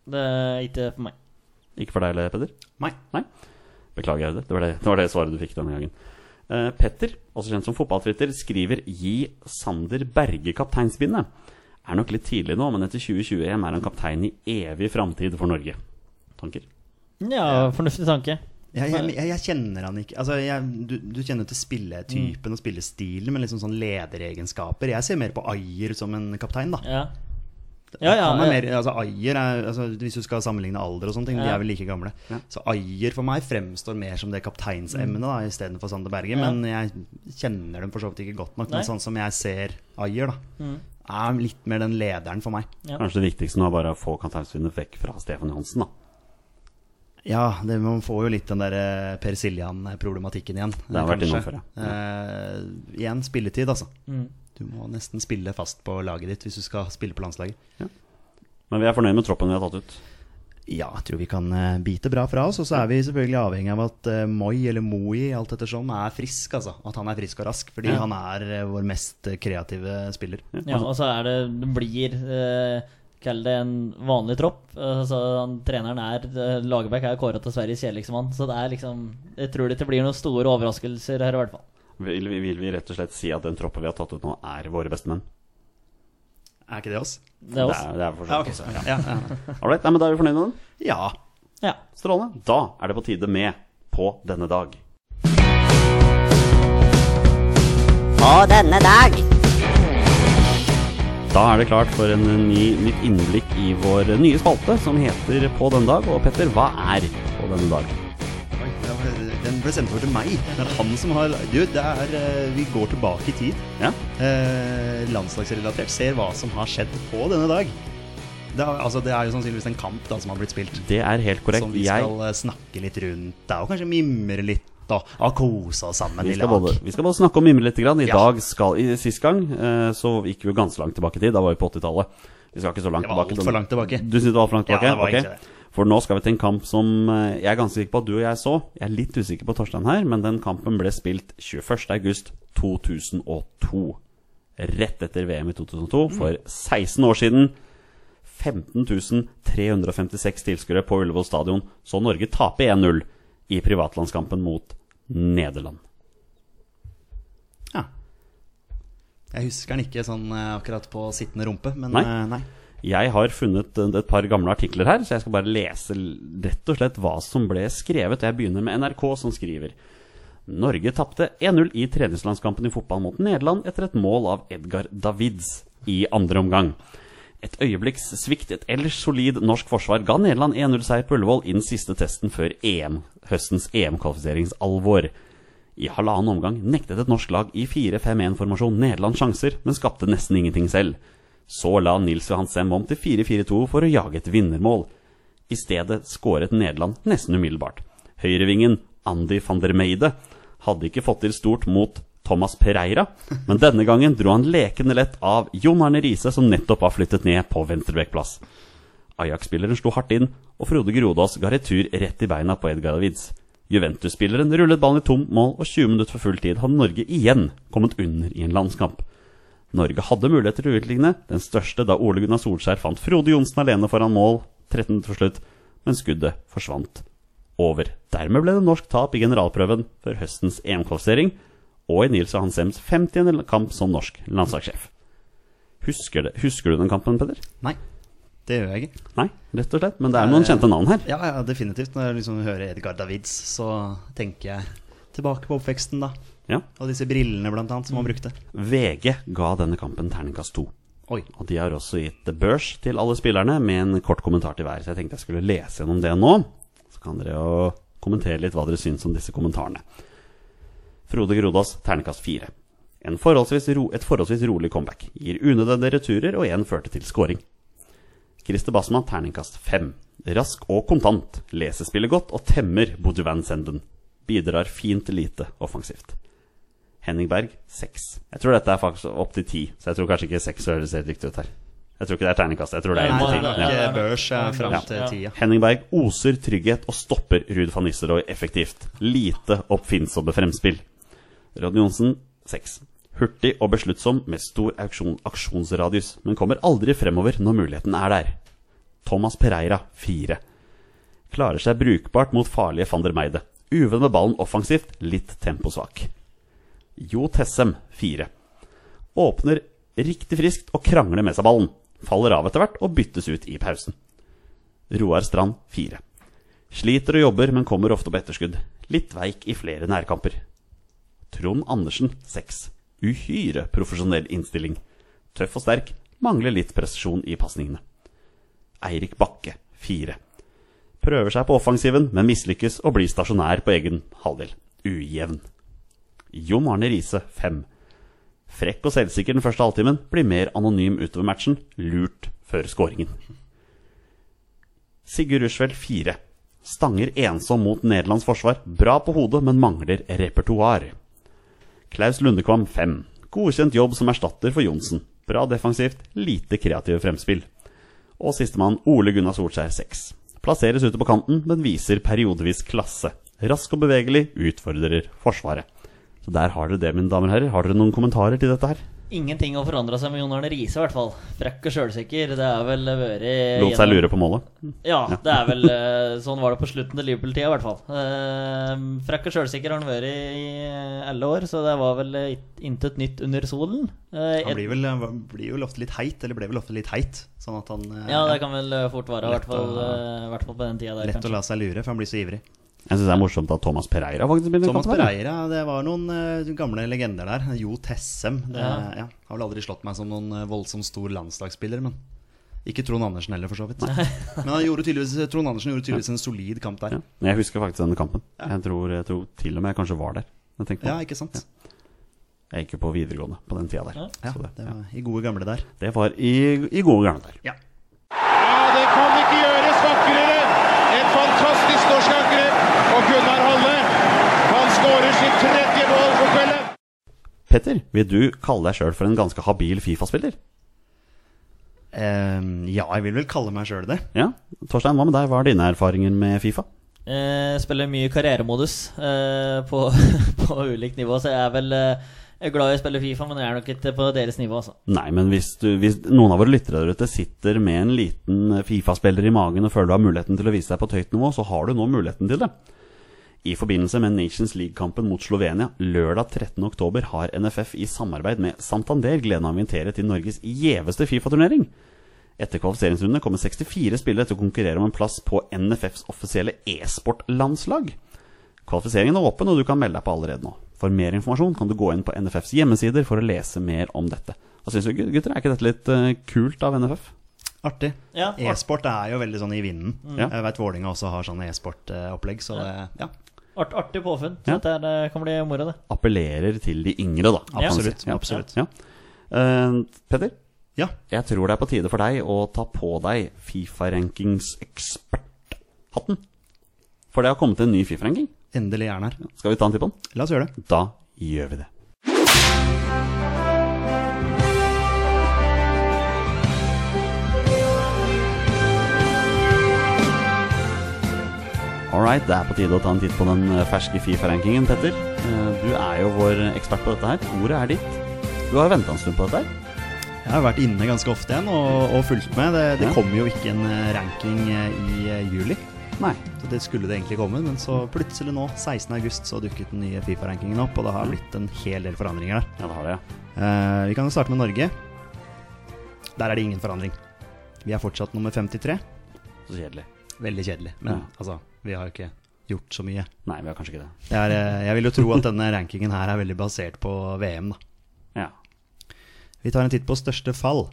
Det er ikke for meg. Ikke for deg, eller, Peder? Nei. Nei. Beklager, Aude. Det var det, det var det svaret du fikk denne gangen. Uh, Petter, også kjent som fotballtwitter, skriver 'Gi Sander Berge kapteinsbindet'. Er nok litt tidlig nå, men etter 2020-EM er han kaptein i evig framtid for Norge. Tanker? Ja, fornuftig tanke. Jeg, jeg, jeg, kjenner han ikke altså jeg, du, du kjenner til spilletypen Mm. og spillestilen, men liksom sånn lederegenskaper. Jeg ser mer på Ayer som en kaptein, da. Ja. Ja, ja, Han er mer, altså Ayer er, altså Hvis du skal sammenligne alder og sånne ting, de er vel like gamle. Så Ayer for meg fremstår mer som det kapteinsemnet da istedenfor Sander Berge. Mm. Ja. Men jeg kjenner dem for så vidt ikke godt nok. Nei. Men sånn som jeg ser Ayer, da, Mm. er litt mer den lederen for meg. Ja. Kanskje det viktigste nå er bare å få kapteinsvinnet vekk fra Stefan Johansen, da. Ja, det, man får jo litt den der eh, Per Siljan-problematikken igjen. Det har vært innom før, ja. Eh, igjen spilletid, altså. Mm. Du må nesten spille fast på laget ditt hvis du skal spille på landslaget. Men vi er fornøyd med troppen vi har tatt ut. Ja, jeg tror vi kan eh, bite bra fra oss. Og så er vi selvfølgelig avhengig av at uh, Moi, eller Moi, alt ettersom, er frisk. altså. At han er frisk og rask. Fordi Ja. han er eh, vår mest eh, kreative spiller. Ja, og så er det Det blir eh, Kall det en vanlig tropp. Altså, han, treneren er eh, Lagerbäck er kåra til Sveriges kjedeligste mann. Så det er liksom Jeg tror det ikke blir noen store overraskelser her, i hvert fall. Vil, vi- vil vi rett og slett si at den troppen vi har tatt ut nå, er våre beste menn? Er ikke det oss? Det er oss. Det er, det er for Ja, okay. ja. Ja, right, nei, men Da er vi fornøyd med den. ja. Ja. Strålende. Da er det på tide med På denne dag. På denne dag. Da er det klart for en ny, nytt innblikk i vår nye spalte som heter På denne dag. Og Petter, hva er På denne dag? Oi, var- Den ble sendt over til meg. Det er han som har Du, det er eh, Vi går tilbake i tid. Ja, Eh, landslagsrelatert. Ser hva som har skjedd på denne dag. Det er, altså, det er jo sannsynligvis en kamp da som har blitt spilt. Det er helt korrekt. Som vi skal jeg... snakke litt rundt da, og kanskje mimre litt og, og kose oss sammen vi, i lag. både, vi skal både snakke om mimre litt. Grann. I Ja. dag skal, i, Sist gang eh, så gikk vi jo ganske langt tilbake i tid. Da var vi på 80-tallet. Vi skal ikke så langt Det var tilbake. altfor langt tilbake. Du syns det var altfor langt Ja, det var okay. ikke det. For nå skal vi til en kamp som eh, jeg er ganske sikker på at du og jeg så. Jeg er litt usikker på Torstein her, men den kampen ble spilt 21.8.2002. Rett etter VM i 2002, for 16 år siden. 15 356 tilskuere på Ullevål stadion, så Norge taper 1-0 i privatlandskampen mot Nederland. Ja. Jeg husker den ikke sånn eh, akkurat på sittende rumpe, men Nei. eh, nei. Jeg har funnet eh, et par gamle artikler her, så jeg skal bare lese rett og slett hva som ble skrevet. Jeg begynner med NRK, som skriver Norge tapte 1-0 i treningslandskampen i fotball mot Nederland etter et mål av Edgar Davids i andre omgang. Et øyeblikks svikt et ellers solid norsk forsvar ga Nederland 1-0-seier på Ullevål i den siste testen før EM, høstens EM-kvalifiseringsalvor. I halvannen omgang nektet et norsk lag i 4-5-1-formasjon Nederland sjanser, men skapte nesten ingenting selv. Så la Nils Johan Sem om til 4-4-2 for å jage et vinnermål. I stedet skåret Nederland nesten umiddelbart. Høyrevingen Andy van der Meide hadde ikke fått til stort mot Thomas Pereira, men denne gangen dro han lekende lett av Jon Arne Riise, som nettopp var flyttet ned på venstrebekkplass. Ajax-spilleren slo hardt inn, og Frode Grodås ga retur rett i beina på Edgar Davids. Juventus-spilleren rullet ballen i tomt mål, og 20 minutter for full tid hadde Norge igjen kommet under i en landskamp. Norge hadde muligheter til å utligne, den største da Ole Gunnar Solskjær fant Frode Johnsen alene foran mål 13 til slutt, men skuddet forsvant over. Dermed ble det norsk tap i generalprøven før høstens EM-kvalifisering, og i Nils Johan Sems 50. kamp som norsk landslagssjef. Husker, husker du den kampen, Peder? Nei, det gjør jeg ikke. Nei, rett og slett. Men det er noen kjente navn her. Ja, ja, definitivt. Når jeg liksom hører Edgar Davids, så tenker jeg tilbake på oppveksten, da. Ja. Og disse brillene, blant annet, som han brukte. VG ga denne kampen terningkast to. Oi. Og de har også gitt børs til alle spillerne med en kort kommentar til hver. Så jeg tenkte jeg skulle lese gjennom det nå. Så kan dere jo kommentere litt hva dere syns om disse kommentarene. Frode Grodås, terningkast fire. En forholdsvis ro, et forholdsvis rolig comeback. Gir unødvendige returer, og én førte til scoring. Christer Bassmann terningkast fem. Rask og kontant. Leser spillet godt og temmer Bodø Van Senden. Bidrar fint lite offensivt. Henning Berg, seks. Jeg tror dette er faktisk opp til ti, så jeg tror kanskje ikke seks høres helt riktig ut her. Jeg tror ikke det er terningkast. Jeg tror det er Nei, det er. Ikke børs fram til tida. Henning Berg oser trygghet og stopper Ruud van Nistelrooy effektivt. Lite oppfinnsomme fremspill. Ronny Johnsen, seks. Hurtig og besluttsom med stor aksjon, aksjonsradius, men kommer aldri fremover når muligheten er der. Thomas Pereira, fire. Klarer seg brukbart mot farlige van der Meide. Uvenn med ballen offensivt, litt temposvak. Jo Tessem, fire. Åpner riktig friskt og krangler med seg ballen. Faller av etter hvert og byttes ut i pausen. Roar Strand, fire. Sliter og jobber, men kommer ofte på etterskudd. Litt veik i flere nærkamper. Trond Andersen, 6. Uhyre profesjonell innstilling. Tøff og sterk, mangler litt presisjon i pasningene. Eirik Bakke, 4. Prøver seg på offensiven, men mislykkes og blir stasjonær på egen halvdel. Ujevn. Jon Arne Riise, 5. Frekk og selvsikker den første halvtimen, blir mer anonym utover matchen. Lurt før skåringen. Sigurd Rushfeldt, 4. Stanger ensom mot Nederlands forsvar. Bra på hodet, men mangler repertoar. Klaus Lundekvam 5. Godkjent jobb som erstatter for Johnsen. Bra defensivt, lite kreative fremspill. Og sistemann Ole Gunnar Solskjær 6. Plasseres ute på kanten, men viser periodevis klasse. Rask og bevegelig, utfordrer Forsvaret. Så der har dere det, mine damer og herrer. Har dere noen kommentarer til dette her? Ingenting har forandra seg med Jon Arne Riise, i hvert fall. Frekk og sjølsikker. Det er vel vært Lot seg lure på målet? Ja, det er vel eh, sånn var det på slutten til Liverpool-tida, i hvert fall. Eh, Frekk og sjølsikker har han vært i alle år, så det var vel intet nytt under solen. Eh, Han blir vel, blir jo ofte litt heit, eller ble vel ofte litt heit. Sånn at han Ja, det kan vel fort være, i hvert fall, i hvert fall på den tida der. Lett å la seg lure, for han blir så ivrig. Jeg syns det er morsomt at Thomas Pereira faktisk spiller Thomas? Pereira, det var noen uh, gamle legender der. Jo Tessem. Det, Ja. ja. Har vel aldri slått meg som noen uh, voldsomt stor landslagsspiller, men ikke Trond Andersen heller, for så vidt. Men han gjorde tydeligvis, Trond Andersen gjorde tydeligvis en solid kamp der. Ja. Jeg husker faktisk denne kampen. Jeg tror, jeg tror til og med jeg kanskje var der. Jeg, på. Ja, ikke sant? jeg gikk jo på videregående på den tida der. Ja. Ja, Så det, det var i gode gamle der. det var i, i gode gamle der. Ja, det kan ikke gjøres vakrere. Et fantastisk norsk angrep. Og Gunnar Halle, han skårer sitt tredje mål for kvelden. Petter, vil du kalle deg sjøl for en ganske habil Fifa-spiller? Um, ja, jeg vil vel kalle meg sjøl det. Ja. Torstein, hva med deg? Hva er dine erfaringer med Fifa? Jeg spiller mye karrieremodus eh, på, på ulikt nivå, så jeg er vel eh, jeg er glad i å spille Fifa, men jeg er nok ikke på deres nivå. Altså. Nei, men hvis, du, hvis noen av våre lyttere der ute sitter med en liten Fifa-spiller i magen og føler du har muligheten til å vise deg på et høyt nivå, så har du nå muligheten til det. I forbindelse med Nations League-kampen mot Slovenia lørdag 13.10 har NFF i samarbeid med Santander gleden av å invitere til Norges gjeveste Fifa-turnering. Etter kvalifiseringsrundene kommer 64 spillere til å konkurrere om en plass på NFFs offisielle e-sport-landslag. Kvalifiseringen er åpen, og du kan melde deg på allerede nå. For mer informasjon kan du gå inn på NFFs hjemmesider for å lese mer om dette. Hva syns du, gutter? Er ikke dette litt eh, kult av NFF? Artig. Ja, E-sport er jo veldig sånn i vinden. Mm. Jeg vet Vålinga også har sånn e-sportopplegg, så det, ja. Art, artig påfunn. Ja. Så det, er, det kan bli moro, det. Appellerer til de yngre, da. Absolutt. Ja. absolutt. Ja. Uh, Petter, Ja. jeg tror det er på tide for deg å ta på deg Fifa-rankings-eksperthatten. For det har kommet en ny Fifa-ranking. Endelig er den her. Skal vi ta en titt på den? La oss gjøre det. Da gjør vi det. Alright, det er på tide å ta en titt på den eh, ferske Fifa-rankingen, Petter. Eh, Du er jo vår ekspert på dette her. Ordet er ditt. Du har venta en stund på dette her. Jeg har vært inne ganske ofte igjen og, og fulgt med. Det, det Ja. kommer jo ikke en eh, ranking i juli. Nei. Så det skulle det egentlig komme, men så plutselig nå, 16. august, så dukket den nye Fifa-rankingen opp, og det har blitt en hel del forandringer der. Ja, det har det, ja. Eh, vi kan jo starte med Norge. Der er det ingen forandring. Vi er fortsatt nummer 53. Så kjedelig. Veldig kjedelig, men Ja. altså, vi har jo ikke gjort så mye. Nei, vi har kanskje ikke det. Det er, eh, jeg vil jo tro at denne rankingen her er veldig basert på VM, da. Ja. Vi tar en titt på største fall.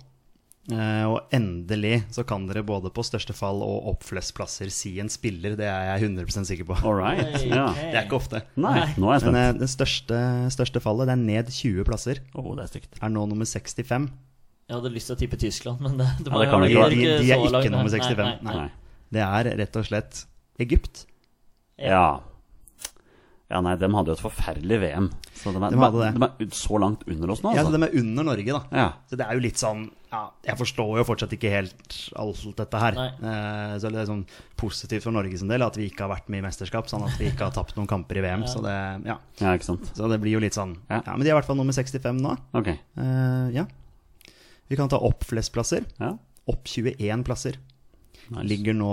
Eh, og endelig så kan dere både på største fall og oppfløsplasser si en spiller. Det er jeg 100% sikker på. All right. Ja. Det er ikke ofte. Nei, nå er jeg Men eh, det største, største fallet det er ned 20 plasser. Oh, det er stygt. Er nå nummer 65. Jeg hadde lyst til å tippe Tyskland, men det, det, Ja, det kan ikke de, være. de er ikke nummer 65. Nei, nei. Nei. Nei. Det er rett og slett Egypt. Ja. Ja, nei, de hadde jo et forferdelig VM. Så de er, De hadde det. de er så langt under oss nå, Ja, så altså. De er under Norge, da. Ja. Så det er jo litt sånn ja, Jeg forstår jo fortsatt ikke helt alt dette her. Eh, så det er sånn positivt for Norges del at vi ikke har vært med i mesterskap, sånn at vi ikke har tapt noen kamper i VM. Så det, ja. ja, ikke sant. så det blir jo litt sånn Ja. Ja, Men de er i hvert fall nummer 65 nå. Ok. Eh, ja. Vi kan ta opp flest plasser. Ja. Opp 21 plasser. Nice. Ligger nå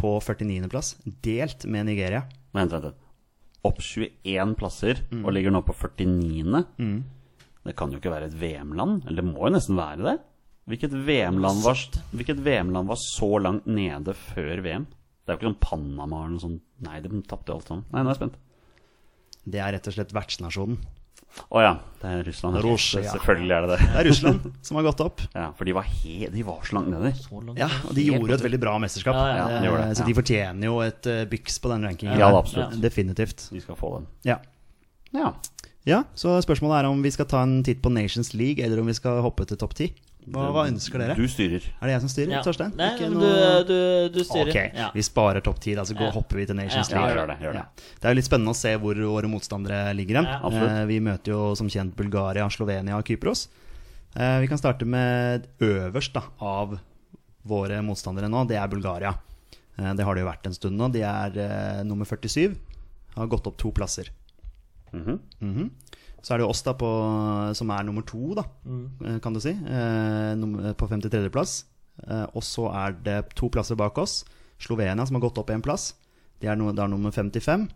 på 49.-plass, delt med Nigeria. Vent, vent, vent. Opp 21 plasser Mm. og ligger nå på 49. Det kan jo ikke være et VM-land? Eller det må jo nesten være det? Hvilket VM-land var, VM-land var så langt nede før VM? Det er jo ikke sånn Panama eller noe sånt. Nei, de tapte alt sammen. Nei, nå er jeg spent. Det er rett og slett vertsnasjonen. Å ja, det er Russland. Russland, ja. Selvfølgelig er det det. Det er Russland som har gått opp. Ja, for de var, he de var så langt nede. Ja, og de gjorde et veldig bra mesterskap. Ja, ja, de det, Så de fortjener jo et uh, byks på den rankingen. Ja, absolutt. Definitivt. De skal få den. Ja. Ja. ja, så spørsmålet er om vi skal ta en titt på Nations League, eller om vi skal hoppe til topp ti. Hva, hva ønsker dere? Du styrer. Er det jeg som styrer, Ja. Torstein? Nei, Ikke noe- du, du, du styrer. Ok, Ja. vi sparer topp ti, altså Ja. hopper vi til Nations Ja. League. Ja, gjør det, gjør det. Ja. Det er jo litt spennende å se hvor våre motstandere ligger hen. Ja. Eh, vi møter jo som kjent Bulgaria, Slovenia og Kypros. Eh, vi kan starte med øverst da, av våre motstandere nå. Det er Bulgaria. Eh, det har det jo vært en stund nå. De er eh, nummer 47. Har gått opp to plasser. Mhm. Mhm. Så er det jo oss da på, som er nummer to, da, mm. kan du si. Eh, på 53.-plass. Eh, og så er det to plasser bak oss. Slovenia, som har gått opp én plass. De er no, er nummer 55.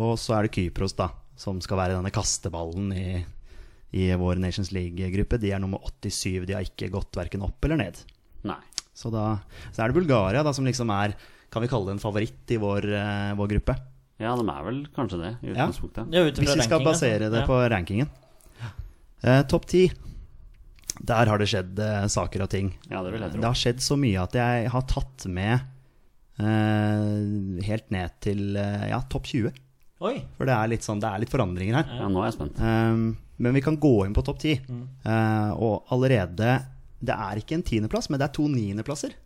Og så er det Kypros, da, som skal være denne kasteballen i, i vår Nations League-gruppe. De er nummer 87. De har ikke gått verken opp eller ned. Nei. Så da så er det Bulgaria da, som liksom er Kan vi kalle det en favoritt i vår, eh, vår gruppe? Ja, de er vel kanskje det, i utgangspunktet. Ja, Hvis vi skal rankingen, basere det ja. på rankingen. Eh, Topp ti. Der har det skjedd eh, saker og ting. Ja, det vil jeg tro. Det har skjedd så mye at jeg har tatt med eh, helt ned til eh, ja, topp 20. Oi. For det er litt sånn, det er litt forandringer her. Ja, nå er jeg spent. Um, men vi kan gå inn på topp 10. Mm. Eh, og allerede Det er ikke en tiendeplass, men det er to niendeplasser.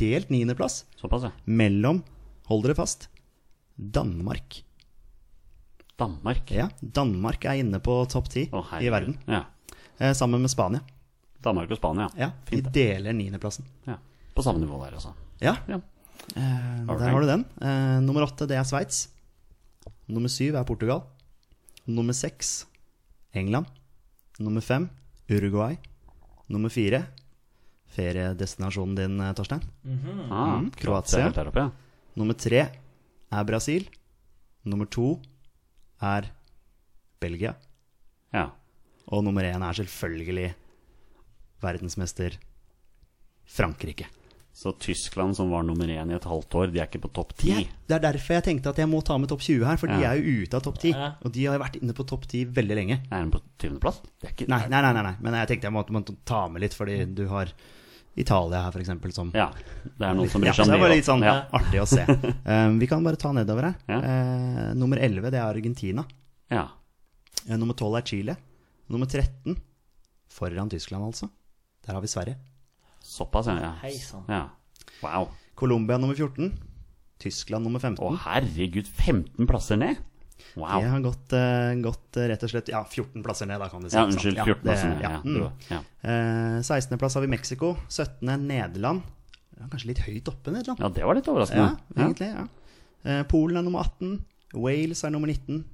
Delt niendeplass Såpass, ja. mellom, hold dere fast, Danmark. Danmark. Ja, Danmark er inne på topp 10 oh, i verden. Ja. Eh, sammen med Spania. Danmark og Spania. Ja, De Fint. De deler niendeplassen. Ja. På samme nivå der, altså. Ja, Ja. eh, der har du den. Eh, nummer åtte, det er Sveits. Nummer syv er Portugal. Nummer seks England. Nummer fem Uruguay. Nummer fire feriedestinasjonen din, eh, Torstein. Ah, Mm, Kroatia. Kroatia. er Helt der oppe, ja. Nummer tre er Brasil. Nummer to er Belgia. ja. Og nummer én er selvfølgelig verdensmester Frankrike. Så Tyskland, som var nummer én i et halvt år, de er ikke på topp ti. er, det er derfor jeg tenkte at jeg må ta med topp 20 her, for de er jo ute av topp 10. Ja. Og de har vært inne på topp 10 veldig lenge. Er de på tyvendeplass? Det er ikke Nei, nei, nei, nei, nei. men jeg tenkte jeg måtte, måtte ta med litt, fordi du har Italia her, f.eks., som Ja. Det er noen som bryr seg om det om var det. litt sånn Ja. artig å se. Um, vi kan bare ta nedover her. Ja. Uh, nummer 11 det er Argentina. ja. Uh, nummer 12 er Chile. Nummer 13 foran Tyskland, altså. Der har vi Sverige. Såpass, ja. Hei sann. ja. Wow. Colombia nummer 14. Tyskland nummer 15. Å, herregud. 15 plasser ned? Wow. De har gått, eh, gått eh, rett og slett ja, 14 plasser ned, da kan du si. Ja, unnskyld. 14 plasser ned. ja, Ja, mm. ja. Eh, 16. plass har vi Mexico. 17. Nederland. Ja, kanskje litt høyt oppe, Nederland. ja, det var litt overraskende. Ja. egentlig. ja Eh, Polen er nummer 18. Wales er nummer 19.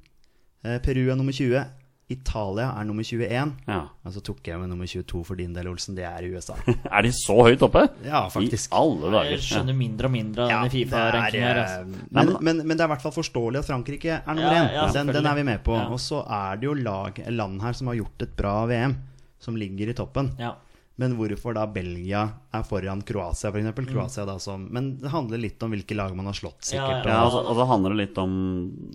Eh, Peru er nummer 20. Italia er nummer 21. Ja. Og så tok jeg med nummer 22 for din del, Olsen. Det er i USA. Er de så høyt oppe? Ja, faktisk. I alle dager. Jeg skjønner mindre og mindre av Ja, denne Fifa-rankingen her. er, Altså. eh, men, men- men, det er i hvert fall forståelig at Frankrike er nummer Ja, én. ja, den, den er vi med på. Ja. Og så er det jo lag, land her som har gjort et bra VM, som ligger i toppen. Ja. Men hvorfor da Belgia er foran Kroatia, f.eks.? Kroatia da som Men det handler litt om hvilke lag man har slått, sikkert. Ja, Ja, og- altså, og så handler det litt om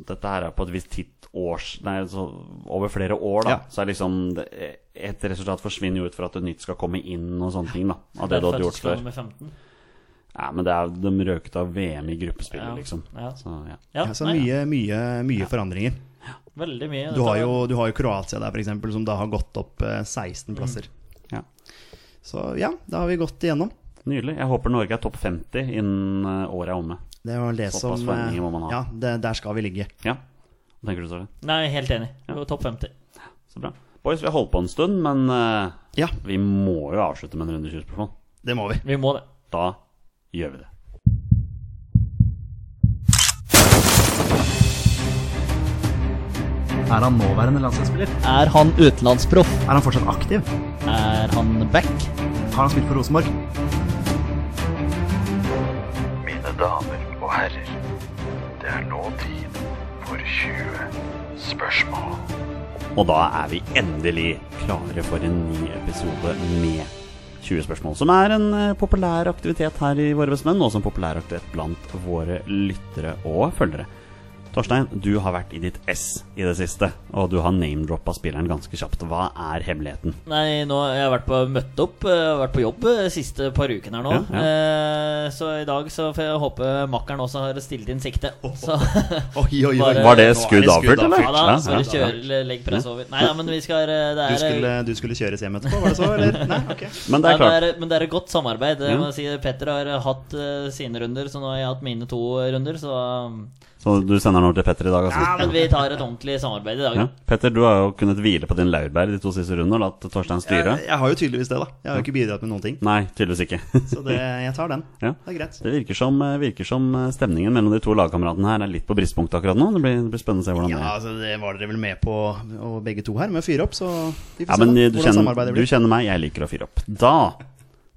Dette her er på et visst titt års Nei, så over flere år, da. Ja. Så er liksom det, Et resultat forsvinner jo ut for at det nytt skal komme inn og sånne ting, da. Av det du hadde gjort før. Med 15. Ja, men det er de røket av VM i gruppespillet, Ja. liksom. Ja. Så ja. Ja, Ja, så nei, mye, mye, mye forandringer. Veldig mye. Du har, jo, du har jo Kroatia der, f.eks., som da har gått opp eh, 16 plasser. ja. Så ja, da har vi gått igjennom. Nydelig. Jeg håper Norge er topp 50 innen eh, året er omme. Det var det Såpass som forventninger eh, må man ha. Ja, det, der skal vi ligge. Ja. Hva tenker du, Sare? Nei, helt enig. Ja. Topp 50. Så bra. Boys, vi har holdt på en stund, men uh, Ja, vi må jo avslutte med en runde 20 spørsmål. det må vi. Vi må det. Da gjør vi det. Er han nåværende landslagsspiller? Er han utenlandsproff? Er han fortsatt aktiv? Er han back? Har han spilt for Rosenborg? Mine damer og herrer, det er nå tid for 20 spørsmål. Og da er vi endelig klare for en ny episode med 20 spørsmål. Som er en eh, populær aktivitet her i Våre bestemenn, og som populær aktivitet blant våre lyttere og følgere. Torstein, du har vært i ditt ess i det siste, og du har name-droppa spilleren ganske kjapt. Hva er hemmeligheten? Nei, nå jeg har vært på møtt opp, jeg har vært på jobb de siste par ukene her nå. Ja, Eh, så i dag så får jeg håpe makkeren også har stilt inn sikte. Så Oi, oi, oi. Bare- Var det er skudd avført, eller? ja da, Ja, så ja. det kjører legg press over. Nei ja, men vi skal det er, Du er skulle, du skulle kjøres hjem etterpå, var det så? Eller? Nei, ok. Men det er klart. men, men det er et godt samarbeid. Jeg Ja. må si Petter har hatt uh, sine runder, så nå har jeg hatt mine to runder. Så, um, Så du sender den over til Petter i dag, altså? ja, men vi tar et ordentlig samarbeid i dag. Ja. Petter, du har jo kunnet hvile på din laurbær de to siste rundene og latt Torstein styre. Jeg, jeg har jo tydeligvis det, da. Jeg har jo ikke bidratt med noen ting. Nei, tydeligvis ikke. Så det, jeg tar den. Ja. Det er greit. Det virker som, virker som stemningen mellom de to lagkameratene her er litt på bristepunktet akkurat nå. Det blir, det blir spennende å se hvordan Ja, det er. altså Det var dere vel med på, og begge to her, med å fyre opp, så vi får Ja, se men da, du hvordan kjenner, samarbeidet du kjenner meg, jeg liker å fyre opp. Da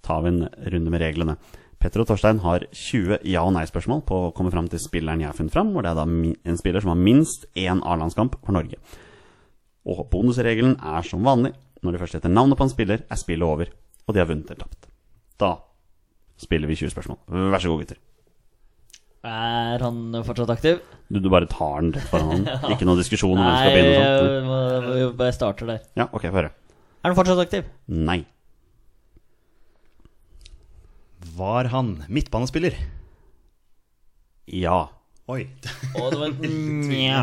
tar vi en runde med reglene. Petter og Torstein har 20 ja- og nei-spørsmål på å komme fram til spilleren jeg har funnet fram, hvor det er da en spiller som har minst én A-landskamp for Norge. Og bonusregelen er som vanlig. Når det først heter navnet på en spiller, er spillet over, og de har vunnet eller tapt. Da spiller vi 20 spørsmål. Vær så god, gutter. Er han fortsatt aktiv? Du, du bare tar den rett foran han. Ikke noe diskusjon om hvem som skal begynne og sånt. jeg må- vi bare starter der. Ja, ok, få høre. Er han fortsatt aktiv? Nei. Var han midtbanespiller? Ja. Oi. Og det var Nja.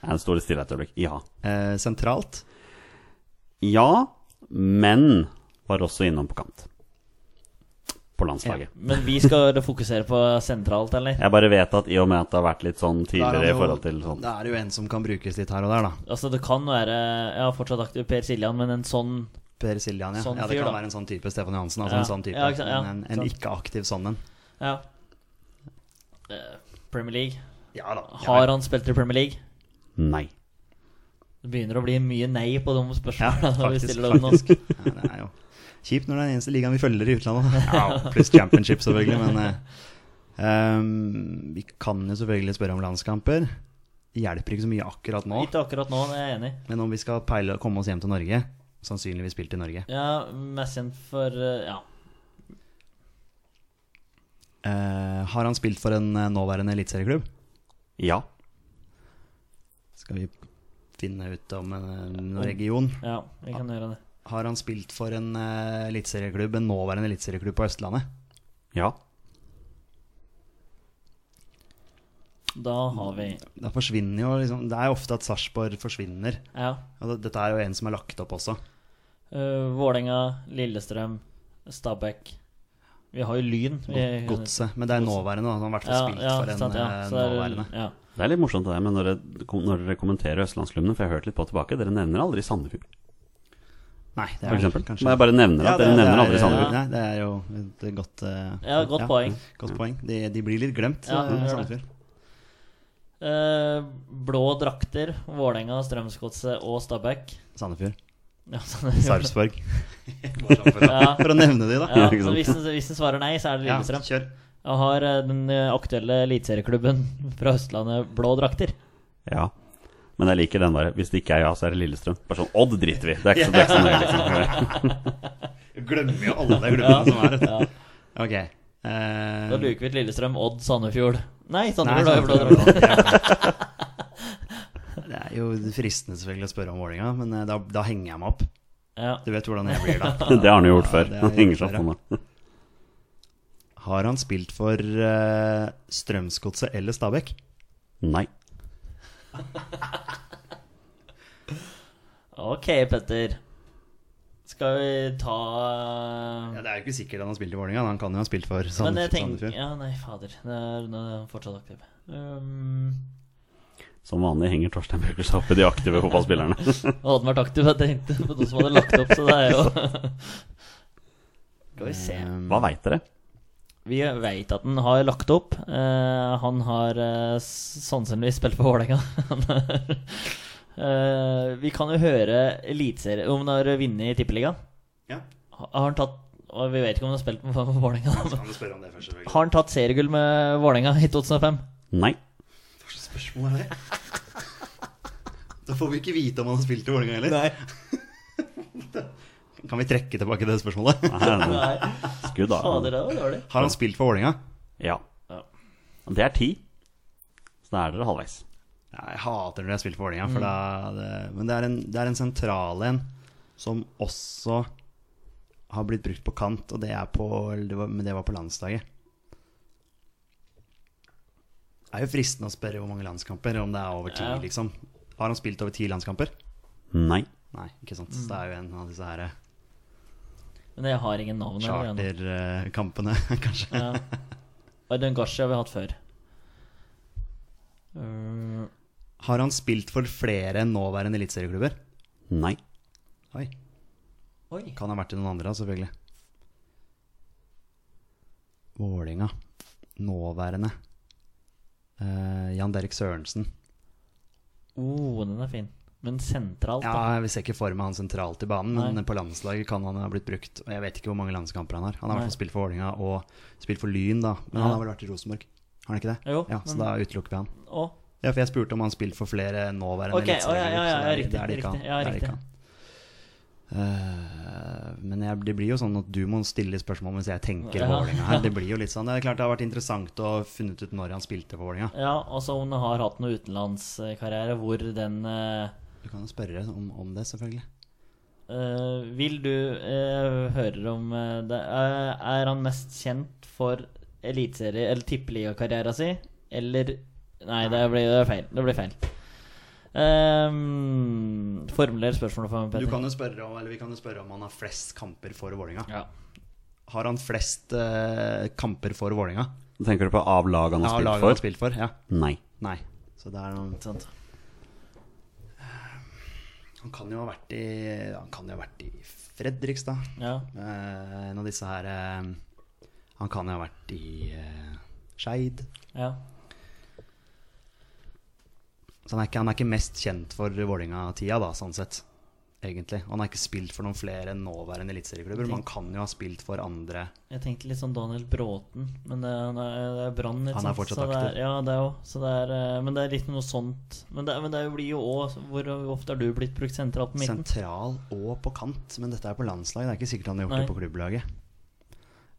Her står stille et øyeblikk. Ja. Eh, sentralt? Ja, men var også innom på kant. På landslaget. Men vi skal fokusere på sentralt, eller? Jeg bare vet at i og med at det har vært litt sånn tidligere jo, i forhold til sånn Da er det jo en som kan brukes litt her og der, da. Altså, det kan være Jeg har fortsatt aktiv Per Siljan, men en sånn Per Siljan, ja. Sånn ja det fyr, kan da. være en sånn type Stefan Johansen. Altså Ja. en sånn type. Ja, ikke sant, ja, en, en ikke-aktiv sånn en. Ja. Eh, Premier League. Ja da. Har han spilt i Premier League? Nei. Det begynner å bli mye nei på de Ja, spørsmålene. vi faktisk. stiller dem nå. faktisk. Ja, det er jo kjipt når det er den eneste ligaen vi følger i utlandet. Ja, pluss championship, selvfølgelig. Men ehm, vi kan jo selvfølgelig spørre om landskamper. Det hjelper ikke så mye akkurat nå. Ikke akkurat nå, det er jeg enig. Men om vi skal peile komme oss hjem til Norge, sannsynligvis spilt i Norge, Ja, mest kjent for eh, Ja. Eh, har han spilt for en eh, nåværende eliteserieklubb? Ja. Skal vi finne ut om en region? ja, vi kan gjøre det. Har han spilt for en eliteserieklubb, en nåværende eliteserieklubb på Østlandet? Ja. Da har vi Da forsvinner jo liksom Det er jo ofte at Sarpsborg forsvinner. Ja. Og dette er jo en som er lagt opp også. Uh, Vålerenga, Lillestrøm, Stabæk. Vi har jo Lyn. Godset. Men det er nåværende, da. Han har i hvert fall Ja, spilt ja, for en sant, ja. eh, det er- nåværende. ja. Det er litt morsomt det der, men når dere, når dere kommenterer østlandsklubbene, for jeg har hørt litt på tilbake, dere nevner aldri Sandefjord, Nei, det for er eksempel. kanskje Men jeg bare nevner at Ja, dere nevner det aldri er- Sandefjord. Nei, det er jo et godt uh, Ja, godt poeng. Godt poeng. De, de blir litt glemt, Ja, eh, de. Sandefjord. Eh, blå drakter. Vålerenga, Strømsgodset og Stabæk. Sandefjord. Ja, Sarpsborg. Ja. For å nevne de, da. Ja, så hvis den, hvis den svarer nei, så er det Ja, Lillestrøm. kjør. og har eh, den eh, aktuelle eliteserieklubben fra Østlandet, Blå drakter. Ja. Men jeg liker den bare. Hvis det ikke er ja, så er det Lillestrøm. Bare sånn Odd driter vi. Det er ikke så, det er ikke så nøye, liksom. Du glemmer jo alle de klubbene som er Ja. Ok. Uh, Da luker vi ut Lillestrøm, Odd, Sandefjord. Nei, nei, Sandefjord har jo Blå drakter. Det er jo fristende selvfølgelig å spørre om Vålerenga, men eh, da, da henger jeg meg opp. Ja. Du vet hvordan jeg blir da. Det har han jo gjort Ja, før. har Han henger seg opp det. Har han spilt for uh, Strømsgodset eller Stabæk? Nei. Ok, Petter. Skal vi ta Ja, Det er jo ikke sikkert han har spilt i Vålerenga. Han kan jo ha spilt for Sandefjord. Ja, nei, fader. Det er, nå er han fortsatt aktiv. Um, Som vanlig henger Torstein Bjørker seg opp i de aktive fotballspillerne. hadde han vært aktiv, jeg tenkte på noen som hadde lagt opp, så det er jo Skal vi se. Um, Hva veit dere? Vi veit at han har lagt opp. Uh, han har uh, sannsynligvis spilt for Vålerenga. Er- Eh, vi kan jo høre eliteserie om han har vunnet i Tippeligaen. Ja. Har han tatt Og vi vet ikke om han har spilt for Vålerenga. Har han tatt seriegull med Vålerenga i 2005? Nei. Spørsmål er det? Da får vi ikke vite om han har spilt i Vålerenga heller. Kan vi trekke tilbake det spørsmålet? Nei. Skudd av. Fader, det var dårlig. Har han spilt for Vålerenga? Ja. Ja. Det er ti. Så da er dere halvveis. Ja, jeg hater når jeg spiller for Vålerenga, for da det, men det er, en, det er en sentral en som også har blitt brukt på kant, og det er på det var, Men det var på landslaget. Det er jo fristende å spørre hvor mange landskamper, om det er over ti, Ja. liksom. Har han spilt over ti landskamper? Nei. Nei, ikke sant. Det er jo en av disse her Men jeg har ingen navn. charterkampene, kanskje. Ja. Aydun Gashi har vi hatt før. Uh, Har han spilt for flere enn nåværende eliteserieklubber? Nei. Oi. oi. Kan ha vært i noen andre, da, selvfølgelig. Vålinga Nåværende. Eh, Jan Derek Sørensen. Oh, den er fin. Men sentralt, da? Ja, Vi ser ikke for meg han sentralt i banen, men Nei. på landslaget kan han ha blitt brukt. Og jeg vet ikke hvor mange landskamper han har. Han har i hvert fall spilt for Vålinga og spilt for Lyn, da. Men Ja. han har vel vært i Rosenborg? Har han ikke det? Jo, ja, Så men- da utelukker vi han. Å, Ja, for jeg spurte om han spilte for flere nåværende Ok, eliteserier. ja, ja, ja, ja, riktig, det er det ikke han. Eh, men jeg, det blir jo sånn at du må stille spørsmål mens jeg tenker Ja. Vålerenga her. Det blir jo litt sånn Det er klart det har vært interessant å funnet ut når han spilte for Vålerenga. ja, altså han har hatt noe utenlandskarriere hvor den uh, Du kan jo spørre om, om det, selvfølgelig. Uh, Vil du uh, høre om det? Er han mest kjent for eliteserie- eller tippeligakarrieren sin, eller Nei, det blir, det feil. Det blir feil. Um, formuler spørsmålet for meg, Du kan jo spørre om, eller Vi kan jo spørre om han har flest kamper for Vålerenga. Ja. Har han flest uh, kamper for Vålerenga? Tenker du på av lag han har Ja, spilt laget han har for? spilt for? Ja. Nei. Nei. Så det er noe sånt. Han kan jo ha vært i Han kan jo ha vært i Fredrikstad. Ja. Uh, en av disse her uh, Han kan jo ha vært i uh, Skeid. ja. Så han er, ikke, han er ikke mest kjent for Vålerenga-tida, da, sånn sett. Egentlig. Og han har ikke spilt for noen flere enn nåværende eliteserieklubber. Man kan jo ha spilt for andre Jeg tenkte litt sånn Daniel Bråten, men det, han er, det er Brann. ikke Han er fortsatt aktiv. det. Er, ja, det er jo. Så det er, eh, men det er litt noe sånt. Men det, men det blir jo òg Hvor ofte har du blitt brukt sentralt på midten? sentral og på kant. Men dette er på landslag. Det er ikke sikkert han har gjort Nei. det på klubblaget.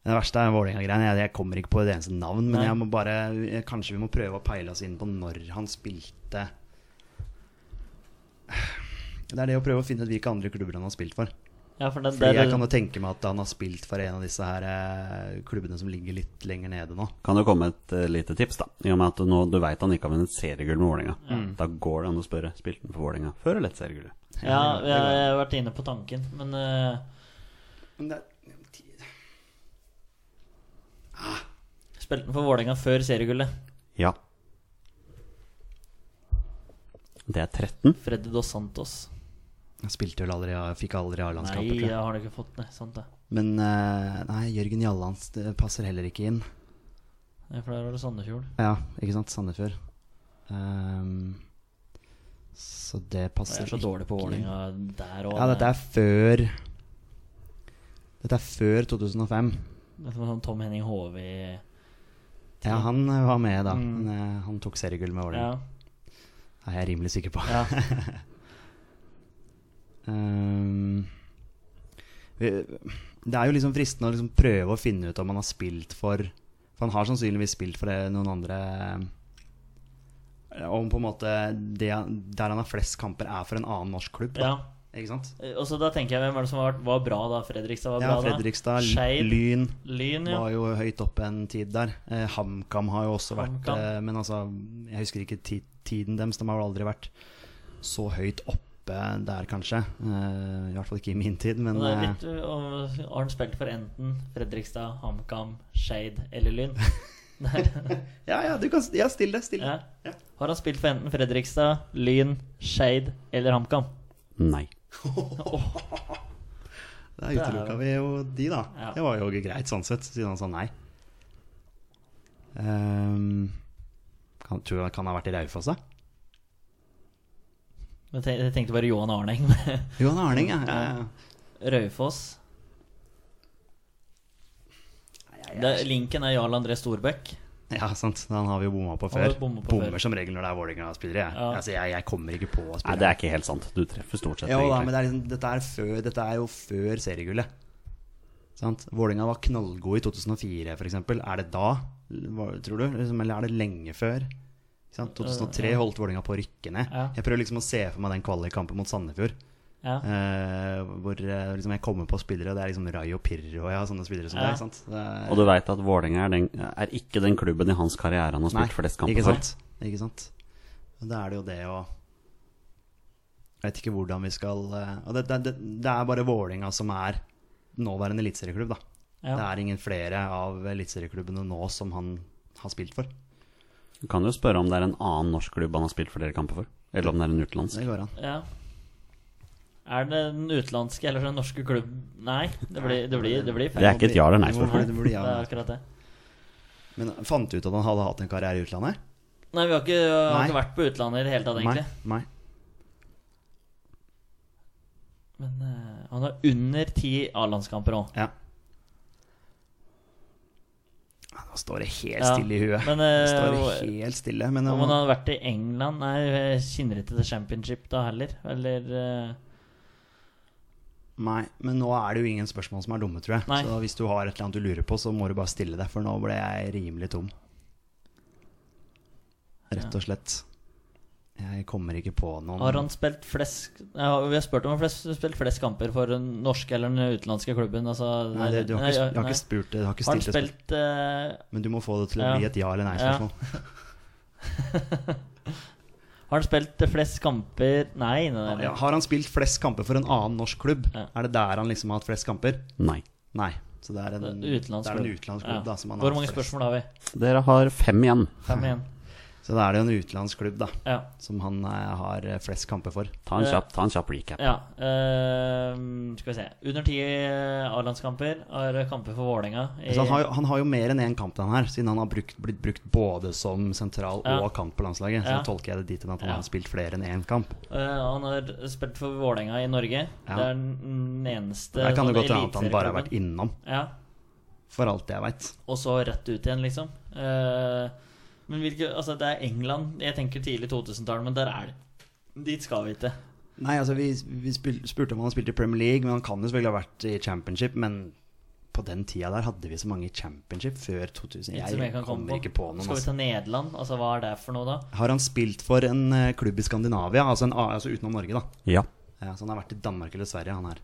Det verste er Vålerenga-greiene. Jeg, jeg kommer ikke på det eneste navn. Men jeg må bare, kanskje vi må prøve å peile oss inn på når han spilte Det er det å prøve å finne ut hvilke andre klubber han har spilt for. Ja, for det, det, Fordi det, jeg kan jo tenke meg at han har spilt for en av disse her eh, klubbene som ligger litt lenger nede nå. Kan jo komme et uh, lite tips, da. I og med at nå, du veit han ikke har vunnet seriegull med Vålerenga. Da går det an å spørre spilte han for Vålerenga før eller etter seriegullet. ja, jeg, jeg har vært inne på tanken, men uh... Men det, Spilte han for Vålerenga før seriegullet? Ja. Det er 13. Freddy Dos Santos. han spilte vel aldri, fikk aldri Nei, A-landskamper, Nei, jeg. har ikke fått. det. sant det. Men eh, nei, Jørgen Jallands passer heller ikke inn. Nei, for der var det Sandefjord. Ja, ikke sant? Sandefjord. Um, så det passer ikke. Jeg er så dårlig på. Vålerenga der òg. Ja, dette er før Dette er før 2005. Sånn Tom Henning Hove i Ja, han eh, var med da. Mm. Men, eh, han tok seriegull med Ja. Vålerenga. Det er jeg rimelig sikker på. ja. um, vi- det er jo liksom fristende å liksom prøve å finne ut om han har spilt for For han har sannsynligvis spilt for noen andre eh, Om på en måte det, der han har flest kamper, er for en annen norsk klubb. Da. ja. Ikke sant? Eh, Og så da tenker jeg, hvem var det som var, var bra da? Fredrikstad var Ja, bra Fredrikstad, da? Skeid, Lyn Lyn, ja. var jo høyt oppe en tid der. Eh, HamKam har jo også vært eh, Men altså, jeg husker ikke ti tiden deres. De har vel aldri vært så høyt oppe der, kanskje. Eh, I hvert fall ikke i min tid, men det er eh, litt, uh, har han spilt for enten Fredrikstad, HamKam, Skeid eller Lyn? Ja, ja, du kan Ja, still det. Still det. ja. Ja. Har han spilt for enten Fredrikstad, Lyn, Skeid eller HamKam? Nei. Da utelukka vi jo de, da. Ja. Det var jo greit sånn sett, siden han sa nei. Um, kan, tror jeg kan ha vært i Raufoss, da. Jeg te- jeg tenkte bare Johan Arneng. Johan Arning, ja. ja, ja. Raufoss. Linken er Jarl André Storbekk. Ja, sant. Den har vi jo bomma på før. på Bommer før. som regel når det er Vålerenga-spillere. Jeg. Ja. Altså, jeg, jeg kommer ikke på å Nei, det er ikke helt sant. Du treffer stort sett. Jo da, men det er liksom, dette, er før, dette er jo før seriegullet. Sant? Vålerenga var knallgod i 2004, f.eks. Er det da, tror du? Liksom, eller er det lenge før? Sant? 2003 holdt Vålerenga på å rykke ned. Ja. Jeg prøver liksom å se for meg den kvalikkampen mot Sandefjord. Ja. Uh, hvor eh, liksom jeg kommer på spillere, og det er liksom Rayo Pirro og ja, sånne spillere som Ja. det. Sant? Det er, Og du veit at Vålerenga er, er ikke den klubben i hans karriere han har spilt flest kamper for. sant? Ikke sant? Og da er det jo det å Jeg vet ikke hvordan vi skal eh, Og det, det, det, det er bare Vålerenga som er nåværende eliteserieklubb, da. Ja. Det er ingen flere av eliteserieklubbene nå som han har spilt for. Du kan jo spørre om det er en annen norsk klubb han har spilt flere kamper for. Eller om det er en utenlandsk. Det går an. Ja. Er det den utenlandske eller den norske klubb Nei, det blir, det blir, det blir feil. Det er ikke et ja eller nei-spørsmål. bli- det blir ja, Det er akkurat det. Men fant du ut at han hadde hatt en karriere i utlandet? Nei, vi har ikke, vi har ikke vært på utlandet i det hele tatt, egentlig. Nei. nei. Men uh, han har under ti A-landskamper òg. Ja. Ja, Nå står det helt Ja, stille i huet. men, det eh, står det helt stille. Men Om om han hadde vært i England Nei, ikke til Championship da heller. Eller eh, Nei, men nå er det jo ingen spørsmål som er dumme, tror jeg. Nei. Så hvis du har et eller annet du lurer på, så må du bare stille det, for nå ble jeg rimelig tom. Rett og slett. Jeg kommer ikke på noen Har han spilt flest ja, Vi har spurt om han har spilt flest kamper for den norske eller den utenlandske klubben. Altså, Nei, det, du har ikke, jeg har ikke spurt det. Har ikke Har han spilt uh, Men du må få det til å Ja. bli et ja- eller nei-spørsmål. Har han spilt flest kamper Nei, nei, nei. Ja, har han spilt flest kamper for en annen norsk klubb? Ja. Er det der han liksom har hatt flest kamper? Nei. Nei. Så det er en, utenlandsk det en klubb. Hvor mange flest. spørsmål har vi? Dere har fem igjen. Fem igjen. Så da er det jo en utenlandsk klubb da, Ja. som han eh, har eh, flest kamper for. Ta en Eh, kjapp, ta en kjapp recap. ja eh, skal vi se. Under ti A-landskamper har kamper for Vålerenga. han, han har jo mer enn én kamp, den her, siden han har brukt, blitt brukt både som sentral Ja. og kant på landslaget. Så Ja. tolker jeg det dit hen at han Ja. har spilt flere enn én kamp. Eh, han har spilt for Vålerenga i Norge. Ja. Det er den eneste Der kan det sånn godt hende at han bare har vært innom, Ja, for alt jeg veit. og så rett ut igjen, liksom. Eh, men hvilke, altså det er England Jeg tenker tidlig 2000-tall, men der er det. Dit skal vi ikke. Nei, altså vi, vi spil, spurte om han har spilt i Premier League, men han kan jo selvfølgelig ha vært i Championship. Men på den tida der hadde vi så mange i Championship før 2000. Jeg, Jeg kommer komme ikke på noen. Skal vi Altså. ta Nederland? Altså Hva er det for noe, da? Har han spilt for en eh, klubb i Skandinavia, altså, en, altså utenom Norge, da? Ja. Ja, så han har vært i Danmark eller Sverige, han her.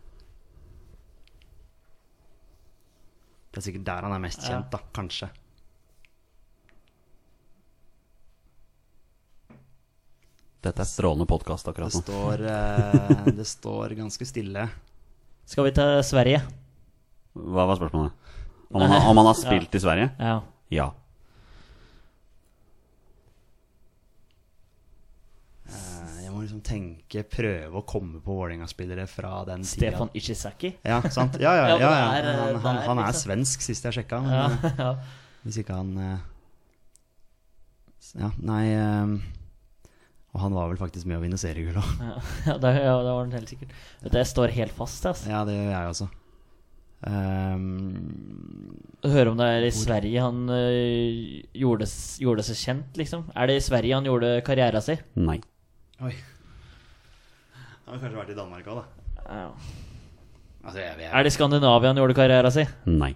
Det er sikkert der han er mest Ja. kjent, da. Kanskje. Dette er strålende podkast akkurat nå. står, eh, det står ganske stille. Skal vi til Sverige? Hva var spørsmålet? Om han, har- om han har spilt i Sverige? Ja. Ja. Eh, Jeg må liksom tenke, prøve å komme på Vålerenga-spillere fra den Stefan. Ishizaki? Ja, sant? Ja, ja, Ja, ja, det er, eh, Han, han, det er han er liksom- svensk, sist jeg sjekka. Men Ja, eh, ja. hvis ikke han eh, s- Ja, nei eh, Og han var vel faktisk med å vinne seriegull òg. Ja, ja, det, ja, det var han helt sikkert. Vet du, jeg står helt fast, altså. Ja, det gjør jeg også. Um, Høre om det er i Sverige han uh, gjorde, gjorde seg kjent, liksom. Er det i Sverige han gjorde karriera si? Nei. oi. Han har kanskje vært i Danmark òg, da. Ja. Altså, jeg, jeg, Er det i Skandinavia han gjorde karriera si? Nei.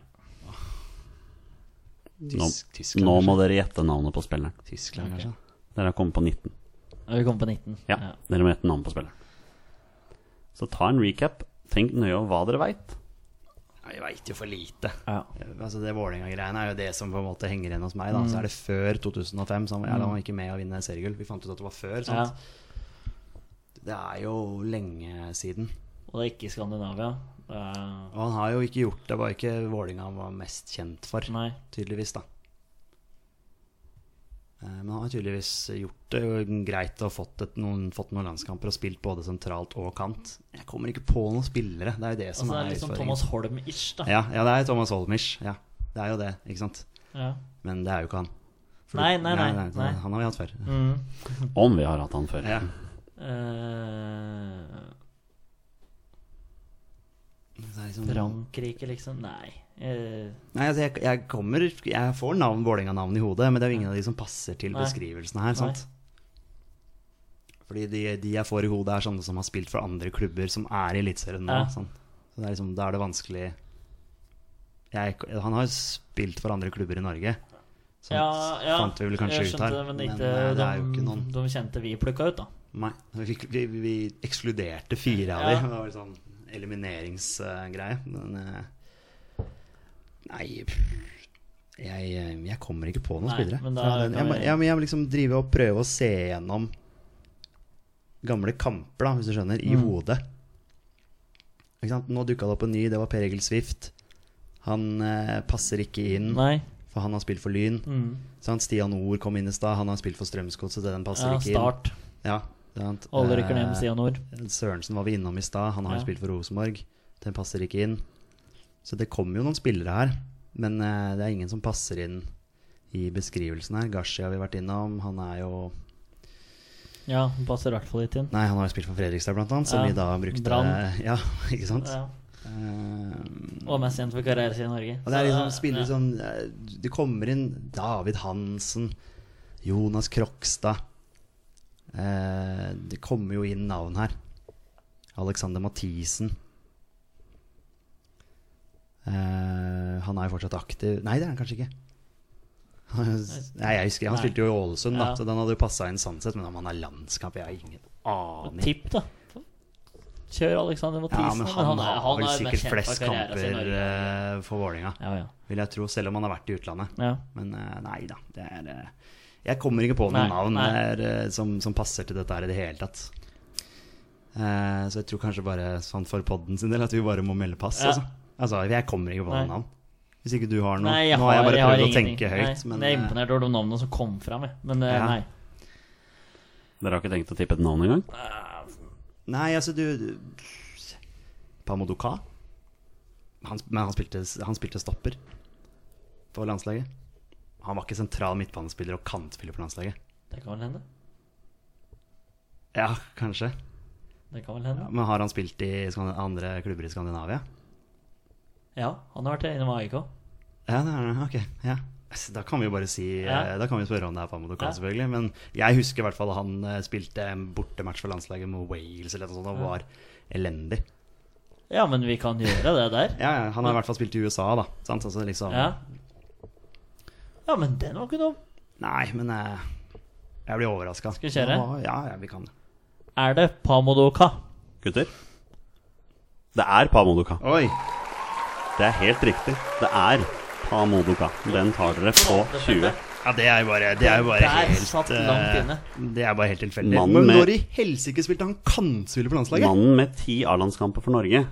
Nå, Tysk, Tyskland, nå må dere gjette navnet på spilleren. Tyskland, kanskje? Dere har kommet på 19. Ja, vi kommer på 19. Ja, Dere må gjette navnet på spilleren. Så ta en recap. Tenk nøye over hva dere veit. Vi Jeg veit jo for lite. Ja. Altså Det Vålerenga-greiene er jo det som på en måte henger igjen hos meg. Da. Så er det før 2005. Så han, var ikke med å vinne seriegull. Vi fant ut at det var før. Ja. Det er jo lenge siden. Og det er ikke i Skandinavia. Er... Og han har jo ikke gjort det. Det var ikke Vålerenga han var mest kjent for, Nei. tydeligvis. da Men han har tydeligvis gjort det greit og fått, et, noen, fått noen landskamper og spilt både sentralt og kant. Jeg kommer ikke på noen spillere. Det er jo det som Altså, det er er sånn. Thomas Holm-ish, da. Ja, ja, det er Thomas Holmish. Ja, det er jo det, ikke sant. Ja. Men det er jo ikke han. For Nei, nei, nei, nei, nei. Han har vi hatt før. Mm. Om vi har hatt han før. Ja. Eh, liksom, Frankrike, liksom? Nei. Eh, nei, altså jeg, jeg kommer Jeg får navn Vålerenga-navn i hodet, men det er jo ingen av de som passer til Nei. beskrivelsene her. Sant? Fordi de, de jeg får i hodet, er sånne som har spilt for andre klubber som er i Eliteserien nå. Ja. Sånn. Så det er liksom, da er det vanskelig jeg, Han har jo spilt for andre klubber i Norge, Sånt Ja, ja, fant vi vel kanskje ut her. det, men ikke men det er jo ikke noen de kjente vi plukka ut, da. Nei, vi, vi, vi ekskluderte fire av Ja. dem. Det var sånn elimineringsgreie. Men eh, Nei jeg, jeg kommer ikke på noen Nei, spillere. men da den. Jeg, jeg, jeg må liksom drive og prøve å se gjennom gamle kamper, da, hvis du skjønner, i Mm. hodet. Nå dukka det opp en ny, det var Per Egil Swift. Han eh, passer ikke inn, Nei. for han har spilt for Lyn. Mm. Sant? Stian Nord kom inn i stad, han har spilt for Strømsgodset, den passer Ja, ikke inn. Ja, sant? Alle rykker ned med Eh, Stian Nord. Sørensen var vi innom i stad. Han har Ja. spilt for Rosenborg. Den passer ikke inn. Så det kommer jo noen spillere her. Men eh, det er ingen som passer inn i beskrivelsen her. Gashi har vi vært innom. Han er jo Ja, han passer i hvert fall litt inn. Nei, han har jo spilt for Fredrikstad, blant annet. Som Ja, vi da brukte Brann. Ja, ikke sant? Ja. Eh, Og mest kjent for karrieren sin i Norge. og det er liksom spillere som eh, Det kommer inn David Hansen, Jonas Krokstad Det kommer jo inn navn her. Alexander Mathisen. Eh, han er jo fortsatt aktiv Nei, det er han kanskje ikke. Nei, jeg husker Han Nei. spilte jo i Ålesund, da, Ja. så den hadde jo passa inn Sandset. Men om han har landskamp, jeg har ingen aning. Tipp, da. Kjør Alexander Mathisen. Ja, men han, er- har vel er mest sikkert kjent for flest kamper eh, for Vålinga Ja, ja. vil jeg tro. Selv om han har vært i utlandet. ja. Men eh, nei da. Det er, jeg kommer ikke på noen Nei, navn nei. der, som, som passer til dette her i det hele tatt. Uh, så jeg tror kanskje bare sånn for podden sin del at vi bare må melde pass. Altså. Altså, jeg kommer ikke på noen navn. Hvis ikke du har noe. Nei, jeg Nå har, har jeg bare jeg har prøvd å tenke høyt. Nei, men, jeg er eh, imponert over de navnene som kom fram. meg Men eh, Ja. nei. Dere har ikke tenkt å tippe et navn engang? Nei, altså du, du Pamodoka? Han, men han spilte, han spilte stopper for landslaget. Han var ikke sentral midtbanespiller og kantspiller for landslaget. Det kan vel hende. Ja, kanskje. Det kan vel hende. Men har han spilt i andre klubber i Skandinavia? Ja, han har vært innom AIK. Ja, det er det. Ok. Ja. Altså, Da kan vi jo bare si Ja. eh, Da kan vi spørre om det er Pamodoka, Ja. selvfølgelig. Men jeg husker i hvert fall han eh, spilte en bortematch for landslaget med Wales eller noe sånt, og Ja. var elendig. Ja, men vi kan gjøre det der. Ja, ja, Han har i hvert fall spilt i USA, da. Sant? Altså, liksom, Ja. ja, men den var ikke dum. Nei, men eh, jeg blir overraska. Skal vi kjøre? Ja, ja, vi kan det. Er det Pamodoka? Gutter? Det er Pamodoka. Oi! Det er helt riktig. Det er Ta Modoka. Den tar dere på 20. Ja, det er jo bare, det er jo bare Der helt satt langt eh, inne. Det er bare helt tilfeldig. Men når i helsike spilte han kantspiller på landslaget? Mannen med ti A-landskamper for Norge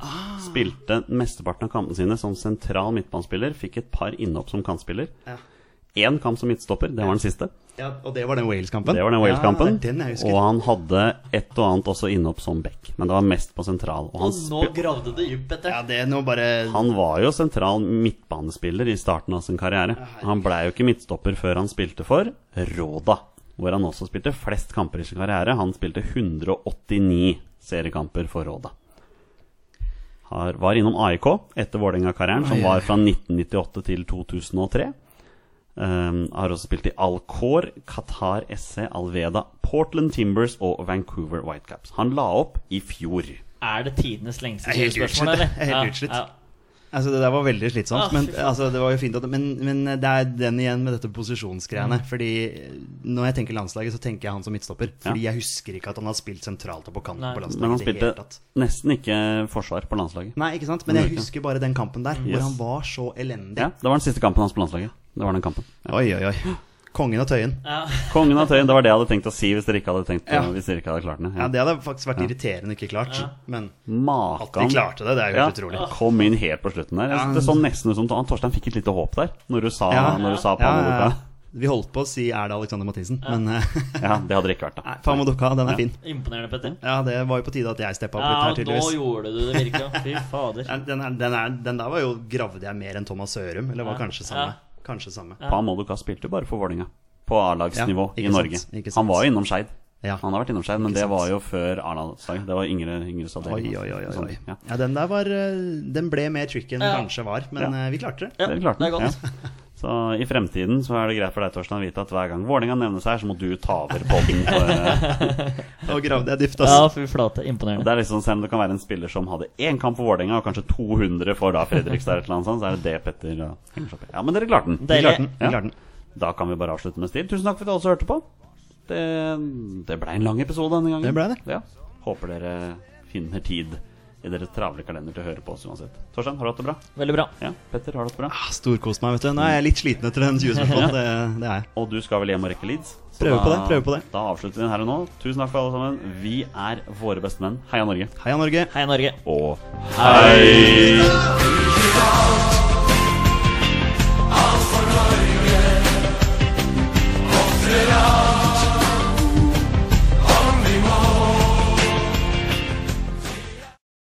spilte mesteparten av kampene sine som sentral midtbanespiller. Fikk et par innhopp som kantspiller. Ja. Én kamp som midtstopper, det var den siste. Ja, og det var den Wales-kampen? Det var den Wales-kampen. Ja, er og han hadde et og annet også innopp som back, men det var mest på sentral. Og han, Og nå gravde det dypt etter. Ja, det er nå bare han var jo sentral midtbanespiller i starten av sin karriere. Han blei jo ikke midtstopper før han spilte for Råda, hvor han også spilte flest kamper i sin karriere. Han spilte 189 seriekamper for Råda. Har, var innom AIK etter Vålerenga-karrieren, som var fra 1998 til 2003. Um, har også spilt i Alcor, Qatar SC, Alveda, Portland Timbers og Vancouver Whitecaps. Han la opp i fjor. Er det tidenes lengste spørsmål, eller? er helt Ja, utslitt. ja. Altså, det der var veldig slitsomt. Ah, men altså, det var jo fint at, men, men det er den igjen med dette posisjonsgreiene. Mm. Fordi når jeg tenker landslaget, så tenker jeg han som midtstopper. Fordi jeg husker ikke at han har spilt sentralt og på kant Nei. på Men han landslaget. i det spilte nesten ikke forsvar på landslaget. Nei, ikke sant? Men jeg husker bare den kampen der, hvor Yes. han var så elendig. Ja, Det var den siste kampen hans på landslaget. Det var den kampen ja. Oi, oi, oi. Kongen av Tøyen. Ja. Kongen av Tøyen, det var det jeg hadde tenkt å si hvis dere ikke hadde, tenkt, Ja. hvis dere ikke hadde klart det. Ja, Ja. Det hadde faktisk vært irriterende ikke klart. Men at Makan. de klarte det, det er jo Ja, helt utrolig. kom inn helt på slutten der. Det så nesten ut som Torstein fikk et lite håp der, når du sa, Ja. når du sa Ja, ja, Pamodoka. ja. Vi holdt på å si 'er det Alexander Mathisen', men eh, Ja, det hadde det ikke vært, da. nei, Pamodoka, den er Ja. fin. Imponerende, Petter. Ja, det var jo på tide at jeg steppa opp Ja, litt her, nå tydeligvis. gjorde du det virkelig. Fy fader. Den, den, er, den, er, den der var jo gravde jeg mer enn Thomas Sørum, eller var Ja. kanskje samme. Kanskje samme. Ja. Pamodoka spilte jo bare for Vålinga På A-lagsnivå Ja, i Norge. Han var jo innom Skeid. Ja. Han har vært innom Skeid, men Ikke det sant. var jo før A-landslaget. Det var yngre, yngre Oi, oi, oi. oi, oi. Ja. Ja, den der var eh, Den ble mer tricky enn den Ja. kanskje var, men Ja. eh, vi klarte det. Ja, det, klarte det er godt. Ja. Så i fremtiden så er det greit for deg, Torstein, å vite at hver gang Vålerenga nevnes her, så må du ta over poden. Eh, Da gravde jeg dypt, Ja, ass. fy flate. Imponerende. det er liksom Selv om det kan være en spiller som hadde én kamp for Vålerenga, og kanskje 200 for da Fredrikstad, eller et eller annet sånt, så er det det Petter henger seg opp i. Ja, men dere klarte den. Dere klarte den. Ja. den. Da kan vi bare avslutte med stil. Tusen takk for at alle som hørte på. Det, det ble en lang episode denne gangen. Det ble det. Ja. Håper dere finner tid i deres travle kalender til å høre på oss uansett. Torstein, har du hatt det bra? Veldig bra. Ja, Petter, har du hatt det bra? Ah, Storkost meg, vet du. Nå er jeg litt sliten etter den 20-spørsmålet. det, det, er jeg. Og du skal vel hjem og rekke Leeds? Prøve på det. prøve på det Da avslutter vi den her og nå. Tusen takk for alle sammen. Vi er våre beste menn. Heia Norge. Heia Norge. Heia Norge. Og hei! hei. Alt for Norge, ofrer alt.